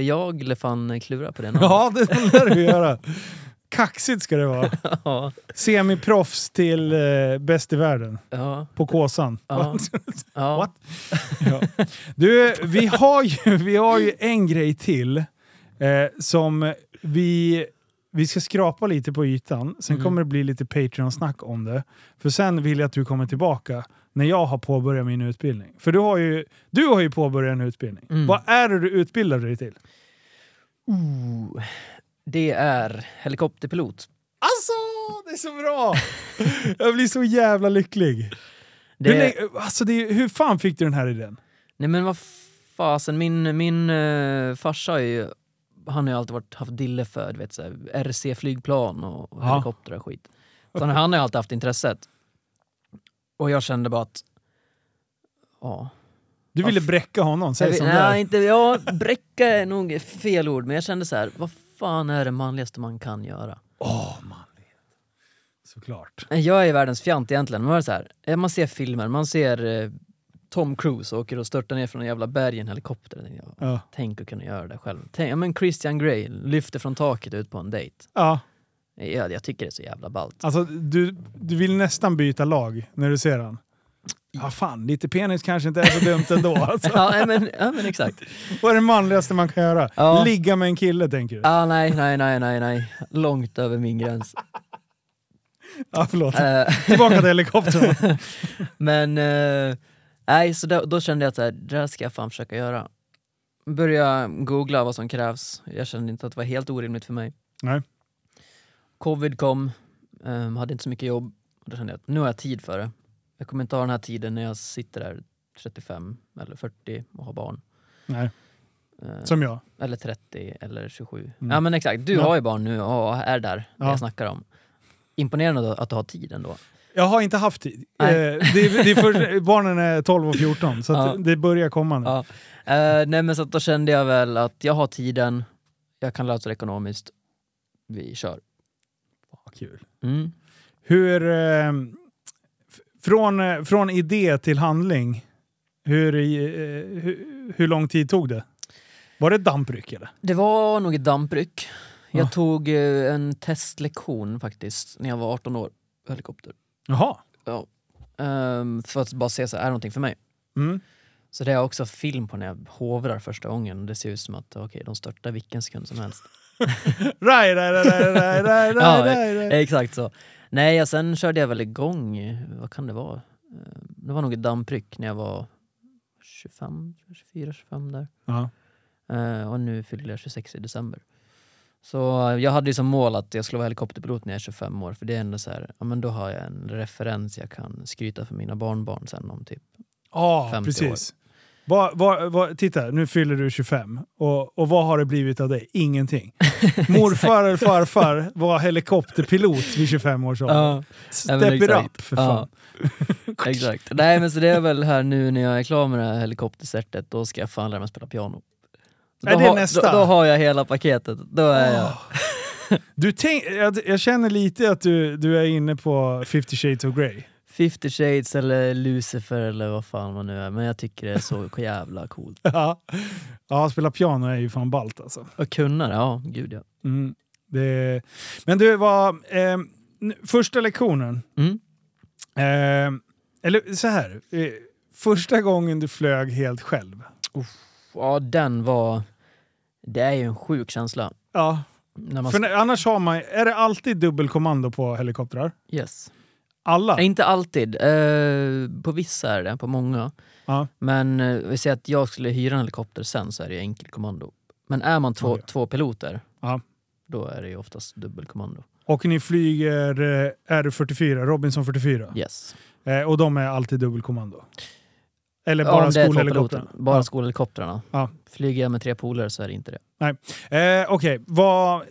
jag lär fan klura på det namnet. Ja, det lär du göra. *laughs* Kaxigt ska det vara. *laughs* ja. Semiproffs till eh, bäst i världen. ja. På Kåsan. Ja. ja. *laughs* What? Du, vi har, ju, vi har ju en grej till eh, som vi, vi ska skrapa lite på ytan. Sen Mm. kommer det bli lite Patreon-snack om det. För sen vill jag att du kommer tillbaka när jag har påbörjat min utbildning. För du har ju, du har ju påbörjat en utbildning. Mm. Vad är det du utbildar dig till? Ooh. Det är helikopterpilot. Alltså, det är så bra! jag blir så jävla lycklig. Det, Hur, länge, alltså det, hur fan fick du den här idén? Nej men vad fasen, min, min uh, farsa har ju, han har ju alltid varit, haft dille för du vet, så RC-flygplan och Ja. helikoptrar och skit. Så han, han har ju alltid haft intresset. Och jag kände bara att, ja. Du ville bräcka honom, säg som nej, är. inte, ja, bräcka är nog fel ord, men jag kände så här, vad fan är det manligaste man kan göra? Åh, manlighet. Såklart. Jag är världens fjant egentligen. Man, så här, eh, man ser filmer, man ser eh, Tom Cruise åker och störtar ner från en jävla berg i en helikopter. Jag ja. Tänk att kunna göra det själv. Tänk, ja, men Christian Grey lyfter från taket ut på en dejt. ja. Ja, jag tycker det är så jävla ballt. Alltså, du, du vill nästan byta lag när du ser han. Ja, fan, lite penis kanske inte är så dumt ändå. *laughs* Alltså. Ja, men, ja, men exakt. Vad är det manligaste man kan göra? Ja. Ligga med en kille, tänker du? Ah, nej, nej, nej, nej, nej. Långt över min gräns. Ja, förlåt. Eh, Tillbaka till helikoptern. *laughs* men eh, nej, så då, då kände jag att så här, det här ska jag fan försöka göra. Börja googla vad som krävs. Jag kände inte att det var helt orimligt för mig. Nej. Covid kom, um, hade inte så mycket jobb. Då kände jag att nu har jag tid för det. Jag kommer inte ha den här tiden när jag sitter där 35 eller 40 och har barn. Nej, Eh, som jag. Eller 30 eller 27. Mm. Ja men exakt, du Ja. har ju barn nu och är där, Ja. jag snackar om. Imponerande att du har tid ändå. Jag har inte haft tid. Eh, det, det är för, barnen är 12 och 14, så Ja. det börjar komma nu. Ja. Eh, nej men så att då kände jag väl att jag har tiden, jag kan lösa det ekonomiskt. Vi kör. Ja, kul. Mm. Hur, eh, från, eh, från idé till handling, hur, eh, hur, hur lång tid tog det? Var det ett dampryck eller? Det var nog ett dampryck. Jag Ja. tog eh, en testlektion faktiskt när jag var 18 år, helikopter. Jaha. Ja. Ehm, för att bara se så här, är det någonting för mig? Mm. Så det är också film på när jag hovrar första gången. Det ser ut som att okej, de störtar vilken sekund som helst. Raj, raj, raj, raj, raj, Ja, raj, raj. Exakt så. Nej, och sen körde jag väl igång, vad kan det vara? Eh, Det var nog ett dampryck när jag var 25, 24, 25 där. Ja. Eh, och nu fyller jag 26 i december. Så jag hade ju som mål att jag skulle vara helikopterpilot när jag är 25 år, för det är ändå så här, ja men då har jag en referens jag kan skryta för mina barnbarn sen om typ. Ja, 50 precis. Vad, vad, vad, titta, nu fyller du 25. Och, och vad har det blivit av dig? Ingenting. *laughs* Morfar eller farfar var helikopterpilot vid 25 års ålder. Ja, Step men it exakt. up för fan. Ja. exakt. Nej men så det är väl här nu när jag är klar med det här helikoptercertet, då ska jag fan lära mig spela piano. Då, Är det har, nästa? Då, då har jag hela paketet. Då är jag... Du tänk, jag, jag känner lite att du, du är inne på 50 shades of Grey. 50 shades eller Lucifer eller vad fan man nu är. Men jag tycker det är så *laughs* jävla coolt. Ja, ja spela piano är ju fan ballt alltså. Och kunna det, ja gud ja. Mm, det, men du, var eh, första lektionen, Mm. eh, eller så här. Eh, första gången du flög helt själv. Ja den var... Det är ju en sjuk känsla. Ja, När man för när, annars har man, är det alltid dubbelkommando på helikoptrar? Yes. Alla? Nej, Inte alltid. Eh, på vissa är det, på många. Ja. Men eh, vi säger att jag skulle hyra en helikopter sen så är det enkelkommando. Men är man två, Okej. två piloter, Ja. då är det ju oftast dubbelkommando. Och ni flyger eh, R44, Robinson 44. Yes. Eh, och de är alltid dubbelkommando? Eller Ja, bara om det är två skolhelikoptrar? piloter. Bara Ja. skolhelikoptrarna. Ja. Flyger jag med tre polare så är det inte det. Eh, Okej, vad...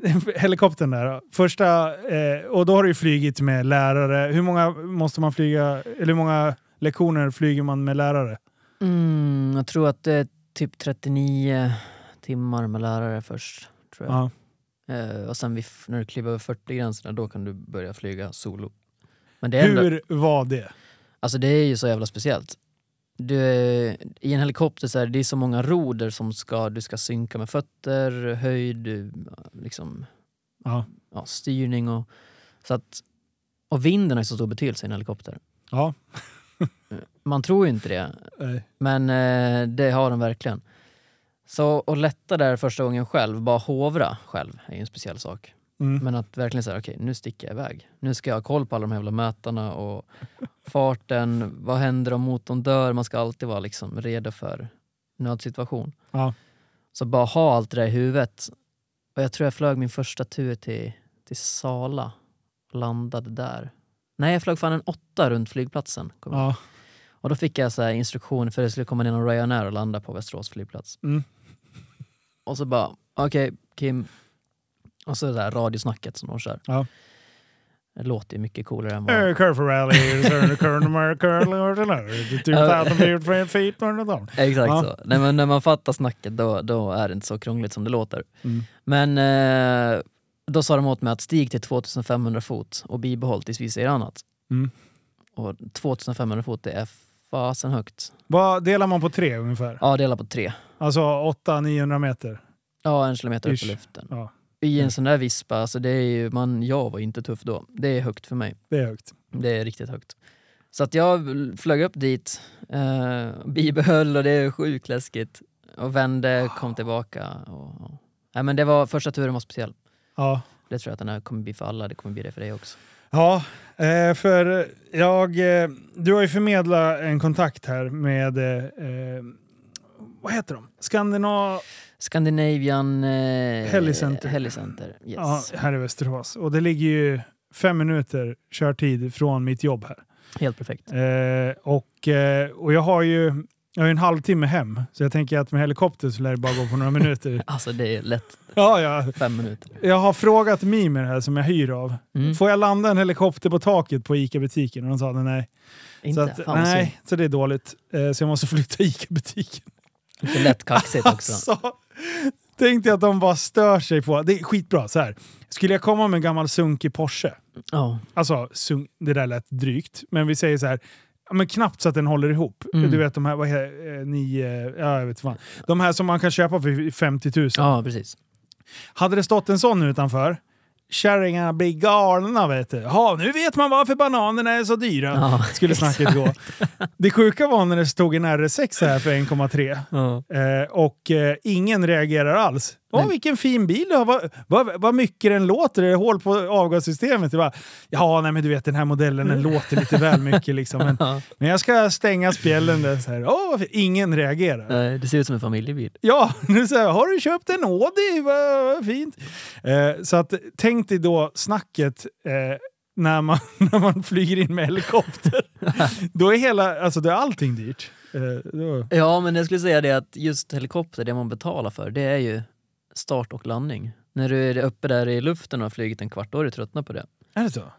*laughs* Helikoptern där då. Första, eh, och då har du ju flugit med lärare. Hur många måste man flyga, eller hur många lektioner flyger man med lärare? Mm, jag tror att det är typ 39 timmar med lärare först. Tror jag. Ja. Eh, och sen vid, när du kliver över 40-gränserna då kan du börja flyga solo. Men det är ändå, Hur var det? Alltså det är ju så jävla speciellt. Du, I en helikopter så är det, det är så många roder som ska, du ska synka med fötter, höjd, liksom, Ja. ja, styrning och... Så att, och vinden har så stor betydelse i en helikopter. Ja. *laughs* Man tror ju inte det, Nej. men eh, det har den verkligen. Så att lätta där första gången själv, bara hovra själv, är ju en speciell sak. Mm. Men att verkligen säga, okej nu sticker jag iväg. Nu ska jag ha koll på alla de här jävla mätarna och farten. Vad händer om motorn dör? Man ska alltid vara liksom redo för nödsituation. Ja. Så bara ha allt det där i huvudet. Och jag tror jag flög min första tur till, till Sala. Landade där. Nej, jag flög fan en åtta runt flygplatsen. Ja. Och då fick jag så instruktioner för det skulle komma ner någon Ryanair och landa på Västerås flygplats. Mm. Och så bara, okej Kim. Och så det där radiosnacket som de kör. Ja. Det låter ju mycket coolare än vad... Curve for rally, curve, curve, curve, 2000 feet on the down. Exakt Ja. så. Nej, men när man fattar snacket då, då är det inte så krångligt som det låter. Mm. Men eh, då sa de åt mig att stig till 2500 fot och bibehåll tills vi säger annat. Mm. Och 2500 fot det är fasen högt. Vad delar man på tre ungefär? Ja, dela på tre. Alltså 800-900 meter? Ja, en kilometer upp Ish. i luften. Ja, I Mm. en sån där vispa, alltså det är ju, man, jag var inte tuff då. Det är högt för mig. det är högt. Det är riktigt högt. Så att jag flög upp dit, eh, bibehöll och det är sjukt läskigt. Och vände, kom tillbaka. Och, och. Nej, men det var, första turen var speciell. Ja. Det tror jag att den här kommer bli för alla, det kommer bli det för dig också. Ja, eh, för jag... eh, Du har ju förmedlat en kontakt här med... eh, Vad heter de? Skandinav... Scandinavian eh, Helicenter. Helicenter. Yes. Ja, här i Västerås. Och det ligger ju fem minuter körtid från mitt jobb här. Helt perfekt. Eh, och, eh, och jag har ju jag har en halvtimme hem, så jag tänker att med helikopter så lär det bara gå på några minuter. *laughs* Alltså det är lätt Ja, ja. fem minuter. Jag har frågat Mimer här som jag hyr av. Mm. Får jag landa en helikopter på taket på ICA-butiken? Och de sa nej. Inte? Så att, nej, så det är dåligt. Eh, så jag måste flytta ICA-butiken. Lite lätt kaxigt *laughs* också. Alltså, tänkte jag att de bara stör sig på... Det är skitbra. Så här. Skulle jag komma med en gammal sunkig Porsche, Ja. alltså sunk, det där lät drygt, men vi säger så här, men knappt så att den håller ihop. Mm. Du vet de här, vad heter, eh, nio, ja, jag vet fan. De här som man kan köpa för 50 000. ja, precis. Hade det stått en sån utanför, kärringarna blir galna vet du. Ja, nu vet man varför bananerna är så dyra. Ja, Skulle snacket gå. Det sjuka var när det stod en RS6 här för 1,3 Ja. eh, och eh, ingen reagerar alls. Åh, vilken fin bil du har. Vad, vad, vad mycket den låter. Det är hål på avgassystemet. Det bara, ja, nej, men du vet den här modellen den låter lite väl mycket. Liksom. Men, *laughs* men jag ska stänga spjällen. där, Så här. Varför? ingen reagerar. Nej, Det ser ut som en familjebil. Ja, *laughs* nu säger jag, har du köpt en Audi? Vad, vad fint. Eh, så att, tänk dig då snacket eh, när, man, *laughs* när man flyger in med helikopter. då är hela, alltså då är allting dyrt. Eh, Ja, men jag skulle säga det att just helikopter, det man betalar för, det är ju start och landning. När du är uppe där i luften och har flugit en kvart, då är du tröttnat på det. är det så?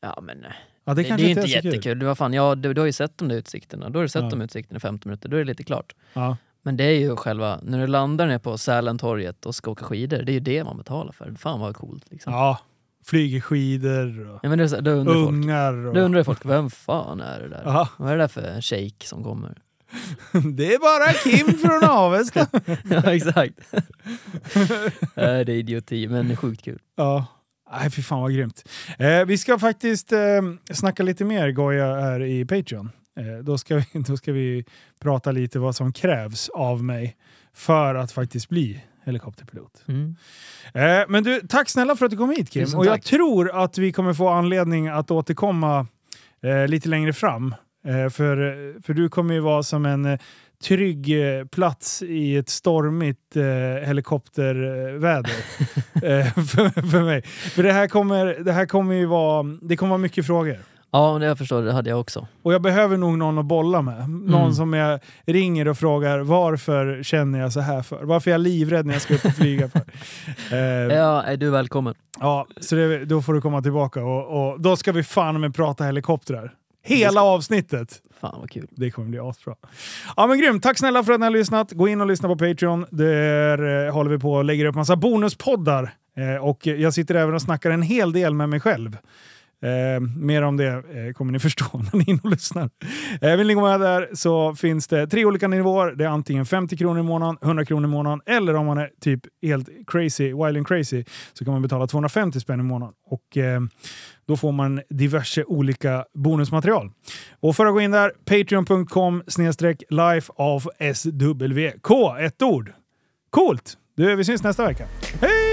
Ja, men Ja, det, det, det, är inte jättekul. Du, vad fan, ja, du, du har ju sett de där utsikterna. Då har du sett Ja. de utsikterna i 15 minuter, då är det lite klart. Ja. Men det är ju själva, när du landar ner på Sälentorget och ska åka skidor, det är ju det man betalar för. Fan vad coolt liksom. ja, flyger skidor och Ja, men det är så, då undrar folk, ungar. Och, då undrar folk, vem fan är det där? Ja, Vad är det där för shejk som kommer? *laughs* det är bara Kim från Avesta. *laughs* ja, exakt. Nej, *laughs* det är idioti, men sjukt kul. Ja. Nej, fy fan vad grymt. Eh, vi ska faktiskt eh, snacka lite mer Goya här i Patreon. Eh, då, ska vi, då ska vi prata lite vad som krävs av mig för att faktiskt bli helikopterpilot. Mm. Eh, men du, tack snälla för att du kom hit Kim. Tusen Och jag tack. tror att vi kommer få anledning att återkomma eh, lite längre fram. Eh, för, för du kommer ju vara som en eh, trygg eh, plats i ett stormigt eh, helikopterväder. *laughs* eh, för, för mig. För det här kommer, det här kommer ju vara, det kommer vara mycket frågor. Ja, jag förstår, det hade jag också. Och jag behöver nog någon att bolla med. Någon Mm. som jag ringer och frågar varför känner jag så här för? Varför är jag livrädd när jag ska upp och flyga för? *laughs* Eh, Ja, är du välkommen. Ja, så det, då får du komma tillbaka och, och då ska vi fan med prata helikoptrar. Hela avsnittet! Fan vad kul. Det kommer bli asbra. Ja men grymt! Tack snälla för att ni har lyssnat. Gå in och lyssna på Patreon. Där eh, håller vi på och lägger upp massa bonuspoddar. Eh, och jag sitter även och snackar en hel del med mig själv. Eh, mer om det eh, kommer ni *laughs* förstå när ni är inne och lyssnar. Eh, vill ni gå med där så finns det tre olika nivåer. Det är antingen 50 kronor i månaden, 100 kronor i månaden eller om man är typ helt crazy, wild and crazy så kan man betala 250 spänn i månaden. Och, eh, då får man diverse olika bonusmaterial. Och för att gå in där, patreon.com snedstreck Lifeofswk. Ett ord. Coolt! Du, vi syns nästa vecka. Hej!